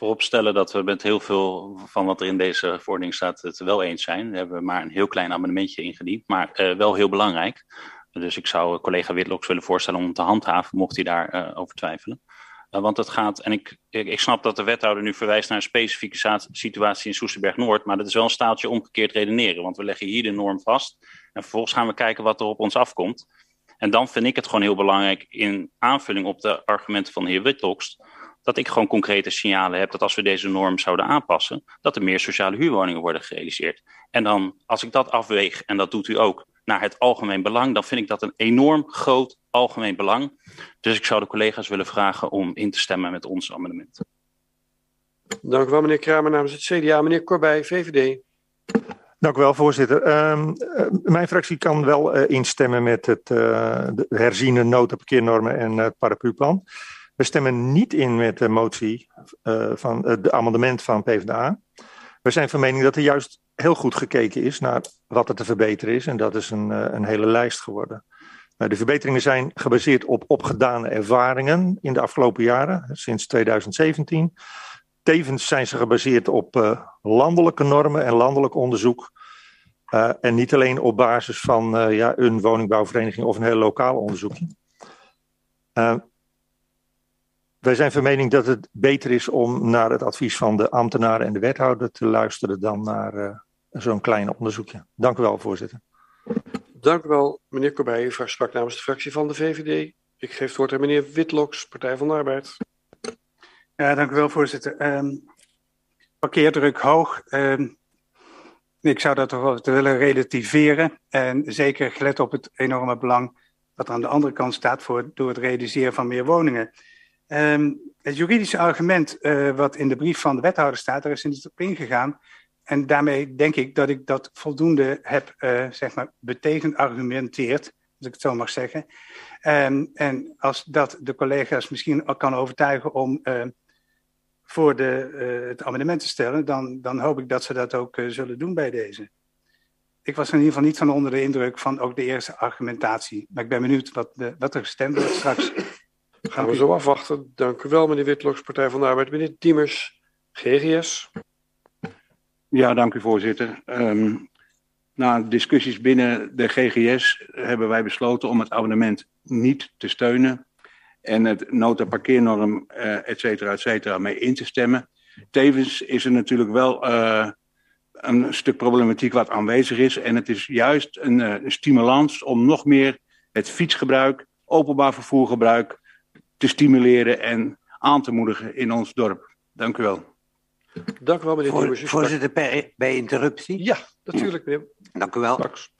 Vooropstellen dat we met heel veel van wat er in deze verordening staat het wel eens zijn. We hebben maar een heel klein amendementje ingediend, maar uh, wel heel belangrijk. Dus ik zou collega Witloks willen voorstellen om te handhaven, mocht hij daarover uh, over twijfelen. Uh, want het gaat, en ik, ik, snap dat de wethouder nu verwijst naar een specifieke situatie in Soesterberg Noord, maar dat is wel een staaltje omgekeerd redeneren. Want we leggen hier de norm vast en vervolgens gaan we kijken wat er op ons afkomt. En dan vind ik het gewoon heel belangrijk in aanvulling op de argumenten van de heer Witloks dat ik gewoon concrete signalen heb dat als we deze norm zouden aanpassen, dat er meer sociale huurwoningen worden gerealiseerd. En dan, als ik dat afweeg, en dat doet u ook, naar het algemeen belang, dan vind ik dat een enorm groot algemeen belang. Dus ik zou de collega's willen vragen om in te stemmen met ons amendement. Dank u wel, meneer Kramer namens het CDA. Meneer Corbij, VVD. Dank u wel, voorzitter. Um, uh, mijn fractie kan wel uh, instemmen met het uh, de herziene notenparkeernormen en het paraplu-plan. We stemmen niet in met de motie uh, van het amendement van PvdA. We zijn van mening dat er juist heel goed gekeken is naar wat er te verbeteren is. En dat is een, uh, een hele lijst geworden. Uh, de verbeteringen zijn gebaseerd op opgedane ervaringen in de afgelopen jaren, sinds 2017. Tevens zijn ze gebaseerd op landelijke normen en landelijk onderzoek. en niet alleen op basis van ja, een woningbouwvereniging of een heel lokaal onderzoekje. Wij zijn van mening dat het beter is om naar het advies van de ambtenaren en de wethouder te luisteren dan naar uh, zo'n klein onderzoekje. Dank u wel, voorzitter. Dank u wel, meneer Corbij. U sprak namens de fractie van de VVD. Ik geef het woord aan meneer Witloks, Partij van de Arbeid. Ja, dank u wel, voorzitter. Um, parkeerdruk hoog. Um, ik zou dat toch wel willen relativeren. En zeker gelet op het enorme belang dat er aan de andere kant staat voor, door het realiseren van meer woningen. Um, het juridische argument uh, wat in de brief van de wethouder staat, daar is niet op ingegaan. en daarmee denk ik dat ik dat voldoende heb, uh, zeg maar, betekend argumenteerd, als ik het zo mag zeggen. Um, en als dat de collega's misschien ook kan overtuigen om uh, voor de, het amendement te stellen, dan, dan hoop ik dat ze dat ook zullen doen bij deze. Ik was in ieder geval niet van onder de indruk van ook de eerste argumentatie. Maar ik ben benieuwd wat, de, wat er gestemd wordt straks. Gaan we zo afwachten. Dank u wel, meneer Witloks, Partij van de Arbeid. Meneer Diemers, GGS. Ja, dank u voorzitter. Um, na discussies binnen de GGS hebben wij besloten om het abonnement niet te steunen en het nota parkeernorm, uh, et cetera, et cetera, mee in te stemmen. Tevens is er natuurlijk wel uh, een stuk problematiek wat aanwezig is en het is juist een, een stimulans om nog meer het fietsgebruik, openbaar vervoergebruik te stimuleren en aan te moedigen in ons dorp. Dank u wel. Dank u wel, meneer Voor, Voorzitter, bij, bij interruptie? Ja, natuurlijk, meneer. Dank u wel. Straks.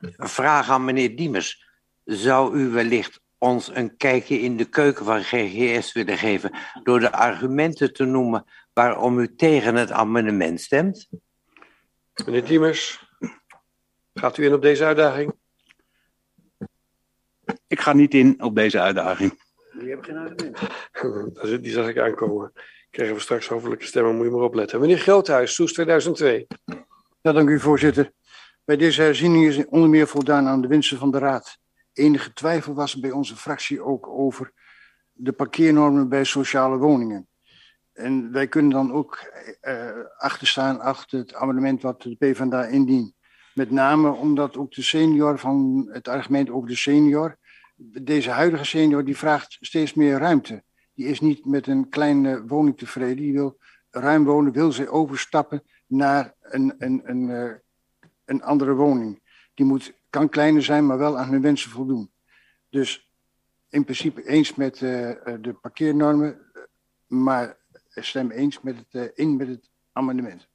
Een vraag aan meneer Diemers. Zou u wellicht ons een kijkje in de keuken van GGS willen geven... door de argumenten te noemen waarom u tegen het amendement stemt? Meneer Diemers, gaat u in op deze uitdaging? Ik ga niet in op deze uitdaging. Die hebben geen argument. Die zag ik aankomen krijgen we straks hoofdelijke stemmen, moet je maar opletten. Meneer Groothuis, Soes 2002. Ja, dank u voorzitter. Bij deze herziening is onder meer voldaan aan de wensen van de Raad. Enige twijfel was bij onze fractie ook over de parkeernormen bij sociale woningen. En wij kunnen dan ook uh, achterstaan achter het amendement wat de PvdA indient. Met name omdat ook de senior van het argument over de senior, deze huidige senior, die vraagt steeds meer ruimte die is niet met een kleine woning tevreden. Die wil ruim wonen, wil ze overstappen naar een, een, een, uh, een andere woning. Die moet, kan kleiner zijn, maar wel aan hun wensen voldoen. Dus in principe eens met uh, de parkeernormen, maar stem eens met het, in met het amendement.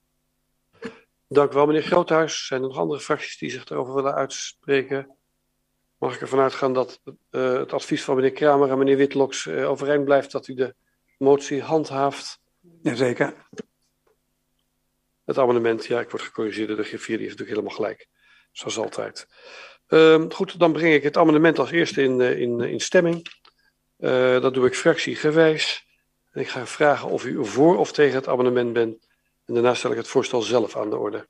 Dank u wel, meneer Groothuis. Zijn er nog andere fracties die zich erover willen uitspreken? Mag ik ervan uitgaan dat uh, het advies van meneer Kramer en meneer Witloks uh, overeind blijft dat u de motie handhaaft? Jazeker. Het amendement, ja, ik word gecorrigeerd door de griffier, die heeft natuurlijk helemaal gelijk. Zoals altijd. Uh, goed, dan breng ik het amendement als eerste in, uh, in, in stemming. dat doe ik fractiegewijs. En ik ga vragen of u voor of tegen het amendement bent. En daarna stel ik het voorstel zelf aan de orde.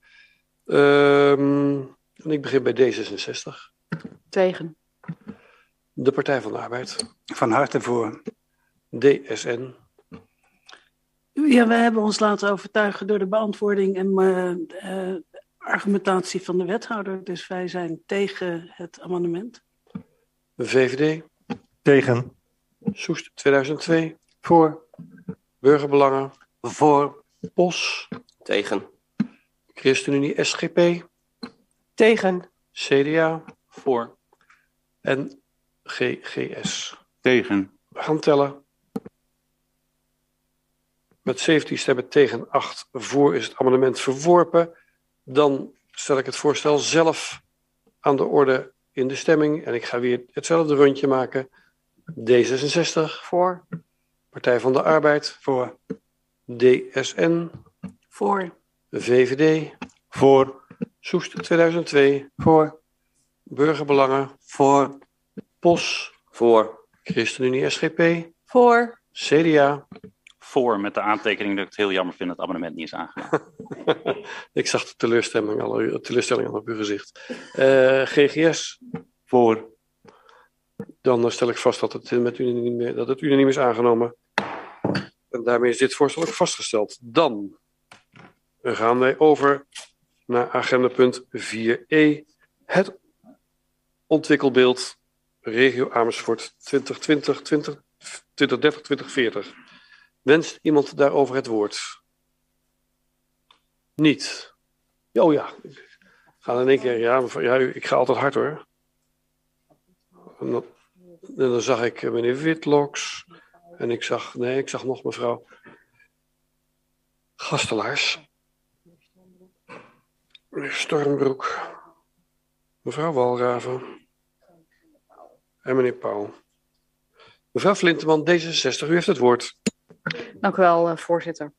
Ehm, en ik begin bij D66. Tegen. De Partij van de Arbeid. Van harte voor. DSN. Ja, we hebben ons laten overtuigen door de beantwoording en uh, uh, argumentatie van de wethouder. Dus wij zijn tegen het amendement. VVD. Tegen. Soest 2002. Voor. Burgerbelangen. Voor. POS. Tegen. ChristenUnie SGP. Tegen. CDA. Voor. En GGS. Tegen. We gaan tellen. Met 17 stemmen tegen 8 voor is het amendement verworpen. Dan stel ik het voorstel zelf aan de orde in de stemming. En ik ga weer hetzelfde rondje maken. D66. Voor. Partij van de Arbeid. Voor. DSN. Voor. VVD. Voor. Soest 2002. Voor. Burgerbelangen. Voor. POS. Voor. ChristenUnie SGP. Voor. CDA. Voor, met de aantekening dat ik het heel jammer vind dat het abonnement niet is aangenomen. ik zag de teleurstelling al, teleurstelling al op uw gezicht. Uh, GGS. Voor. Dan stel ik vast dat het, met unaniem, dat het unaniem is aangenomen. En daarmee is dit voorstel ook vastgesteld. Dan gaan wij over naar agendapunt 4e. Het ontwikkelbeeld regio Amersfoort 2020, 20, 2030, 2040. Wenst iemand daarover het woord? Niet. Oh ja, ik ga in één keer. Ja, ja, ik ga altijd hard hoor. En dan, zag ik meneer Witloks. En ik zag, nee, ik zag nog mevrouw Gastelaars. Stormbroek. Mevrouw Walraven. En meneer Pauw. Mevrouw Flinteman, D66, u heeft het woord. Dank u wel, voorzitter.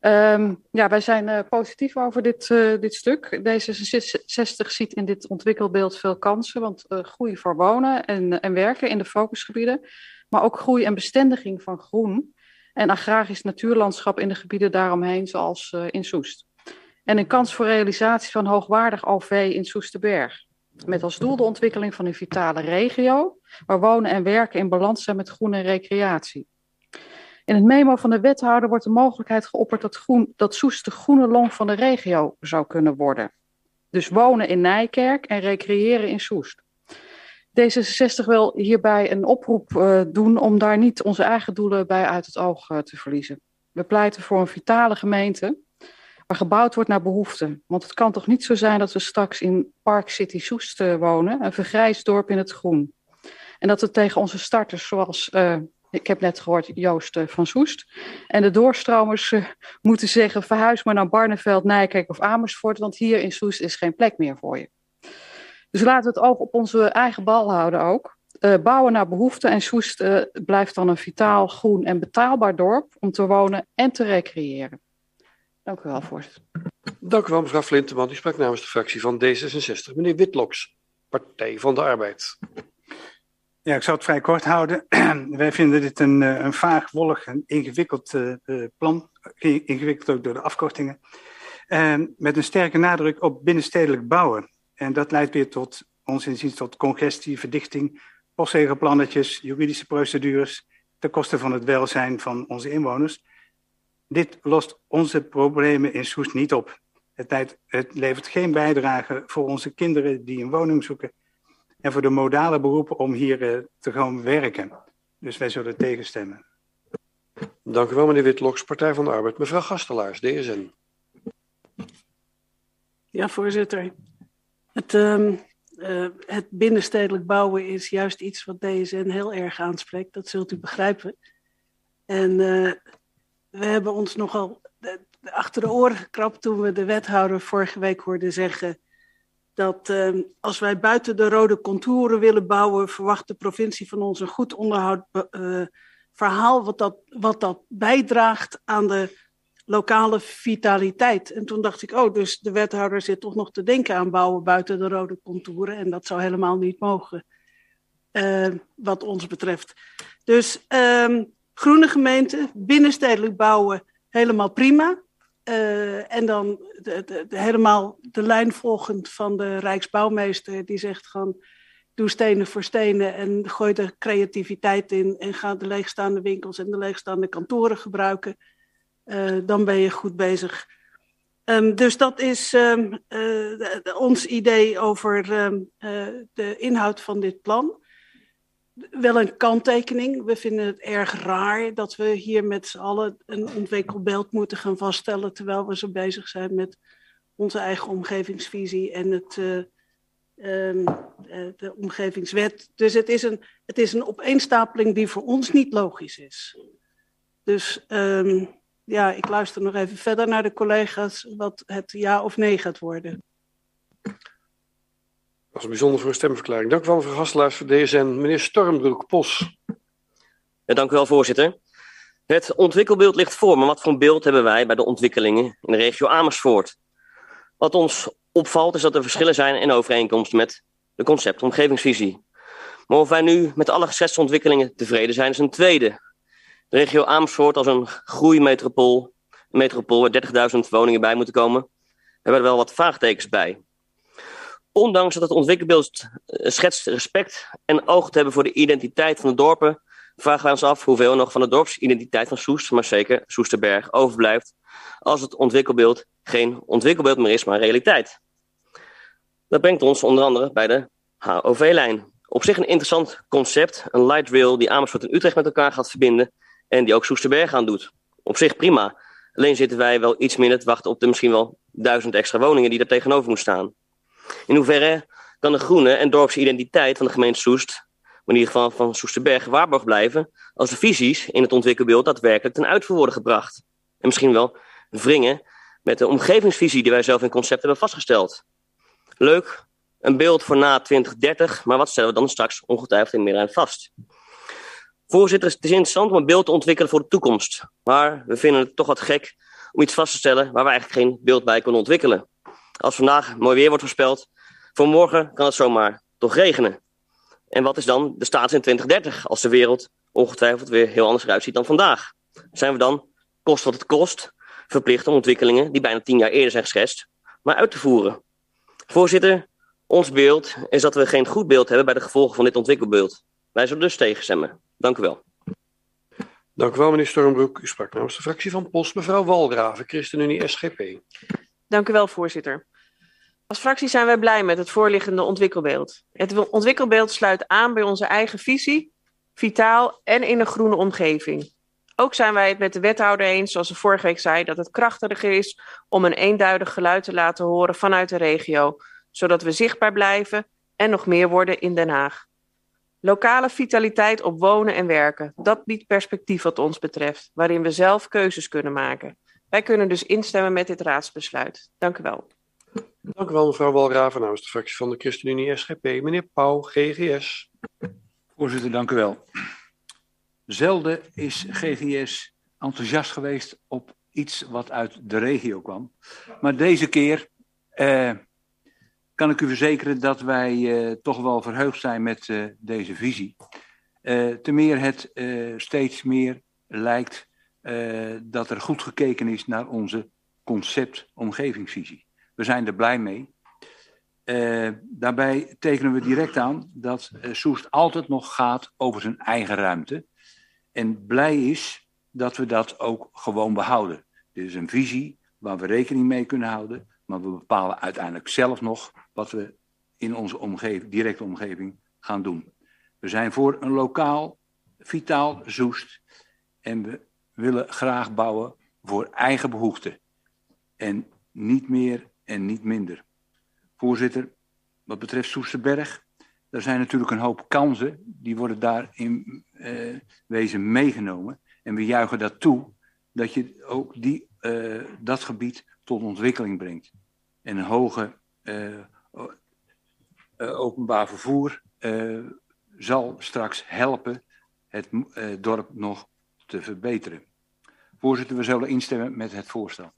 Um, ja, wij zijn uh, positief over dit, uh, dit stuk. D66 ziet in dit ontwikkelbeeld veel kansen, want uh, groei voor wonen en, en werken in de focusgebieden, maar ook groei en bestendiging van groen en agrarisch natuurlandschap in de gebieden daaromheen, zoals in Soest. En een kans voor realisatie van hoogwaardig OV in Soesterberg. Met als doel de ontwikkeling van een vitale regio, waar wonen en werken in balans zijn met groen en recreatie. In het memo van de wethouder wordt de mogelijkheid geopperd dat, groen, dat Soest de groene long van de regio zou kunnen worden. Dus wonen in Nijkerk en recreëren in Soest. D66 wil hierbij een oproep uh, doen om daar niet onze eigen doelen bij uit het oog uh, te verliezen. We pleiten voor een vitale gemeente waar gebouwd wordt naar behoefte. Want het kan toch niet zo zijn dat we straks in Park City Soest uh, wonen, een vergrijsd dorp in het groen. En dat we tegen onze starters, zoals ik heb net gehoord Joost uh, van Soest. En de doorstromers moeten zeggen: verhuis maar naar Barneveld, Nijkerk of Amersfoort, want hier in Soest is geen plek meer voor je. Dus laten we het oog op onze eigen bal houden ook. Bouwen naar behoefte en Soest blijft dan een vitaal, groen en betaalbaar dorp om te wonen en te recreëren. Dank u wel, voorzitter. Dank u wel, mevrouw Flinteman. Die sprak namens de fractie van D66. Meneer Witloks, Partij van de Arbeid. Ja, ik zal het vrij kort houden. Wij vinden dit een, eh, een vaag, wollig en ingewikkeld uh, plan. Ingewikkeld ook door de afkortingen. Uh, met een sterke nadruk op binnenstedelijk bouwen. En dat leidt weer tot, ons inziens, tot congestie, verdichting, postzegelplannetjes, juridische procedures, ten koste van het welzijn van onze inwoners. Dit lost onze problemen in Soest niet op. Het, het levert geen bijdrage voor onze kinderen die een woning zoeken en voor de modale beroepen om hier uh, te gaan werken. Dus wij zullen tegenstemmen. Dank u wel, meneer Witloks, Partij van de Arbeid. Mevrouw Gastelaars, DSN. Ja, voorzitter. Het, uh, uh, het binnenstedelijk bouwen is juist iets wat DSN heel erg aanspreekt. Dat zult u begrijpen. En uh, we hebben ons nogal achter de oren gekrapt toen we de wethouder vorige week hoorden zeggen dat uh, als wij buiten de rode contouren willen bouwen, verwacht de provincie van ons een goed onderhoud uh, verhaal wat dat, wat dat bijdraagt aan de lokale vitaliteit. En toen dacht ik, oh, dus de wethouder zit toch nog te denken aan bouwen buiten de rode contouren. En dat zou helemaal niet mogen, uh, wat ons betreft. Dus um, groene gemeente, binnenstedelijk bouwen, helemaal prima. Uh, en dan de, de, de, helemaal de lijn volgend van de Rijksbouwmeester, die zegt gewoon: doe stenen voor stenen en gooi er creativiteit in en ga de leegstaande winkels en de leegstaande kantoren gebruiken. Uh, dan ben je goed bezig. Um, dus dat is um, uh, ons idee over um, de inhoud van dit plan wel een kanttekening. We vinden het erg raar dat we hier met z'n allen een ontwikkelbeeld moeten gaan vaststellen, terwijl we zo bezig zijn met onze eigen omgevingsvisie en het, uh, um, de omgevingswet. Dus het is, een, het is een opeenstapeling die voor ons niet logisch is. Dus um, ja, ik luister nog even verder naar de collega's wat het ja of nee gaat worden. Dat is bijzonder voor een stemverklaring. Dank wel, mevrouw Gastelaars voor DSN. Meneer Stormbroek, POS. Ja, dank u wel, voorzitter. Het ontwikkelbeeld ligt voor, maar wat voor beeld hebben wij bij de ontwikkelingen in de regio Amersfoort? Wat ons opvalt is dat er verschillen zijn in overeenkomst met de concept omgevingsvisie. Maar of wij nu met alle geschetste ontwikkelingen tevreden zijn, is een tweede. De regio Amersfoort als een groeimetropool, een metropool waar 30.000 woningen bij moeten komen, hebben er wel wat vraagtekens bij ondanks dat het ontwikkelbeeld eh, schetst respect en oog te hebben voor de identiteit van de dorpen, vragen wij ons af hoeveel nog van de dorpsidentiteit van Soest, maar zeker Soesterberg, overblijft als het ontwikkelbeeld geen ontwikkelbeeld meer is, maar realiteit. Dat brengt ons onder andere bij de HOV-lijn. Op zich een interessant concept, een light rail die Amersfoort en Utrecht met elkaar gaat verbinden en die ook Soesterberg aan doet. Op zich prima. Alleen zitten wij wel iets minder te wachten op de misschien wel duizend extra woningen die daar tegenover moeten staan. In hoeverre kan de groene en dorpse identiteit van de gemeente Soest, in ieder geval van Soesterberg, gewaarborgd blijven als de visies in het ontwikkelbeeld daadwerkelijk ten uitvoer worden gebracht? En misschien wel wringen met de omgevingsvisie die wij zelf in concept hebben vastgesteld. Leuk, een beeld voor na 2030, maar wat stellen we dan straks ongetwijfeld in meerderheid vast? Voorzitter, het is interessant om een beeld te ontwikkelen voor de toekomst. Maar we vinden het toch wat gek om iets vast te stellen waar we eigenlijk geen beeld bij kunnen ontwikkelen. Als vandaag mooi weer wordt voorspeld, voor morgen kan het zomaar toch regenen. En wat is dan de status in 2030 als de wereld ongetwijfeld weer heel anders eruit ziet dan vandaag? Zijn we dan, kost wat het kost, verplicht om ontwikkelingen die bijna tien jaar eerder zijn geschetst, maar uit te voeren? Voorzitter, ons beeld is dat we geen goed beeld hebben bij de gevolgen van dit ontwikkelbeeld. Wij zullen dus tegenstemmen. Dank u wel. Dank u wel, meneer Stormbroek. U sprak namens de fractie van Post, mevrouw Walgraven, ChristenUnie SGP. Dank u wel, voorzitter. Als fractie zijn wij blij met het voorliggende ontwikkelbeeld. Het ontwikkelbeeld sluit aan bij onze eigen visie, vitaal en in een groene omgeving. Ook zijn wij het met de wethouder eens, zoals ze vorige week zei, dat het krachtiger is om een eenduidig geluid te laten horen vanuit de regio, zodat we zichtbaar blijven en nog meer worden in Den Haag. Lokale vitaliteit op wonen en werken, dat biedt perspectief wat ons betreft, waarin we zelf keuzes kunnen maken. Wij kunnen dus instemmen met dit raadsbesluit. Dank u wel. Dank u wel, mevrouw Walraven, namens de fractie van de ChristenUnie SGP. Meneer Pauw, GGS. Voorzitter, dank u wel. Zelden is GGS enthousiast geweest op iets wat uit de regio kwam. Maar deze keer eh, kan ik u verzekeren dat wij eh, toch wel verheugd zijn met uh, deze visie. Uh, te meer het steeds meer lijkt dat er goed gekeken is naar onze concept-omgevingsvisie. We zijn er blij mee. daarbij tekenen we direct aan dat Soest altijd nog gaat over zijn eigen ruimte. En blij is dat we dat ook gewoon behouden. Dit is een visie waar we rekening mee kunnen houden, maar we bepalen uiteindelijk zelf nog wat we in onze omgeving, directe omgeving gaan doen. We zijn voor een lokaal, vitaal Zoest en we willen graag bouwen voor eigen behoeften. En niet meer en niet minder. Voorzitter, wat betreft Soesterberg, er zijn natuurlijk een hoop kansen, die worden daar in uh, wezen meegenomen. En we juichen dat toe, dat je ook die, uh, dat gebied tot ontwikkeling brengt. En een hoge uh, openbaar vervoer zal straks helpen het dorp nog te verbeteren. Voorzitter, we zullen instemmen met het voorstel.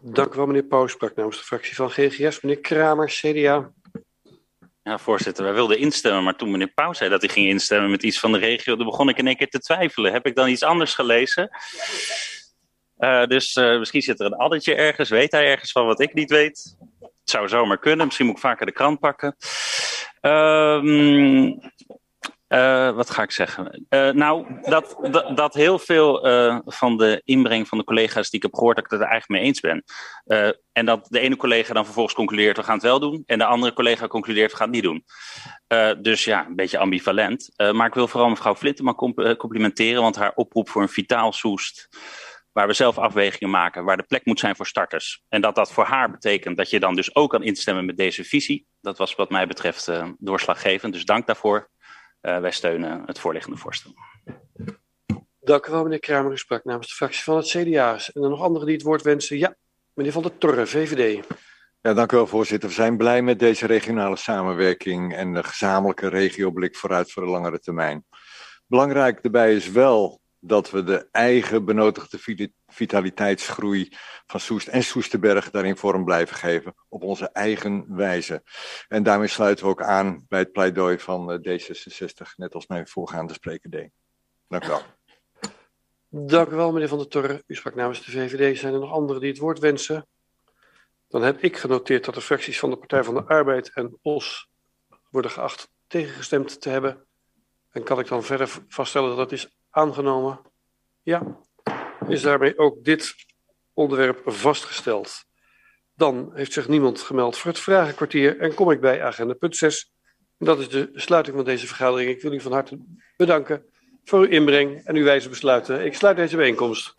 Dank u wel, meneer Pauw. Sprak namens de fractie van GGS. Meneer Kramer, CDA. Ja, voorzitter, wij wilden instemmen, maar toen meneer Pauw zei dat hij ging instemmen met iets van de regio, dan begon ik in één keer te twijfelen. Heb ik dan iets anders gelezen? Uh, dus uh, misschien zit er een addertje ergens, weet hij ergens van wat ik niet weet. Het zou zomaar kunnen, misschien moet ik vaker de krant pakken. Um, uh, wat ga ik zeggen? Uh, nou, dat, dat, heel veel uh, van de inbreng van de collega's die ik heb gehoord, dat ik het er eigenlijk mee eens ben. en dat de ene collega dan vervolgens concludeert, we gaan het wel doen. En de andere collega concludeert, we gaan het niet doen. dus ja, een beetje ambivalent. maar ik wil vooral mevrouw Flinteman complimenteren, want haar oproep voor een vitaal soest, waar we zelf afwegingen maken, waar de plek moet zijn voor starters. En dat dat voor haar betekent dat je dan dus ook kan instemmen met deze visie. Dat was wat mij betreft doorslaggevend, dus dank daarvoor. Uh, wij steunen het voorliggende voorstel. Dank u wel, meneer Kramer. U sprak namens de fractie van het CDA. En er nog anderen die het woord wensen? Ja, meneer Van der Torre, VVD. Ja, dank u wel, voorzitter. We zijn blij met deze regionale samenwerking en de gezamenlijke regioblik vooruit voor de langere termijn. Belangrijk daarbij is wel dat we de eigen benodigde vitaliteitsgroei van Soest en Soesterberg daarin vorm blijven geven op onze eigen wijze. En daarmee sluiten we ook aan bij het pleidooi van eh, D66, net als mijn voorgaande spreker deed. Dank u wel. Dank u wel, meneer Van der Torre. U sprak namens de VVD. Zijn er nog anderen die het woord wensen? Dan heb ik genoteerd dat de fracties van de Partij van de Arbeid en POS worden geacht tegengestemd te hebben. En kan ik dan verder vaststellen dat dat is aangenomen? Ja. Is daarmee ook dit onderwerp vastgesteld? Dan heeft zich niemand gemeld voor het vragenkwartier en kom ik bij agenda punt 6. En dat is de sluiting van deze vergadering. Ik wil u van harte bedanken voor uw inbreng en uw wijze besluiten. Ik sluit deze bijeenkomst.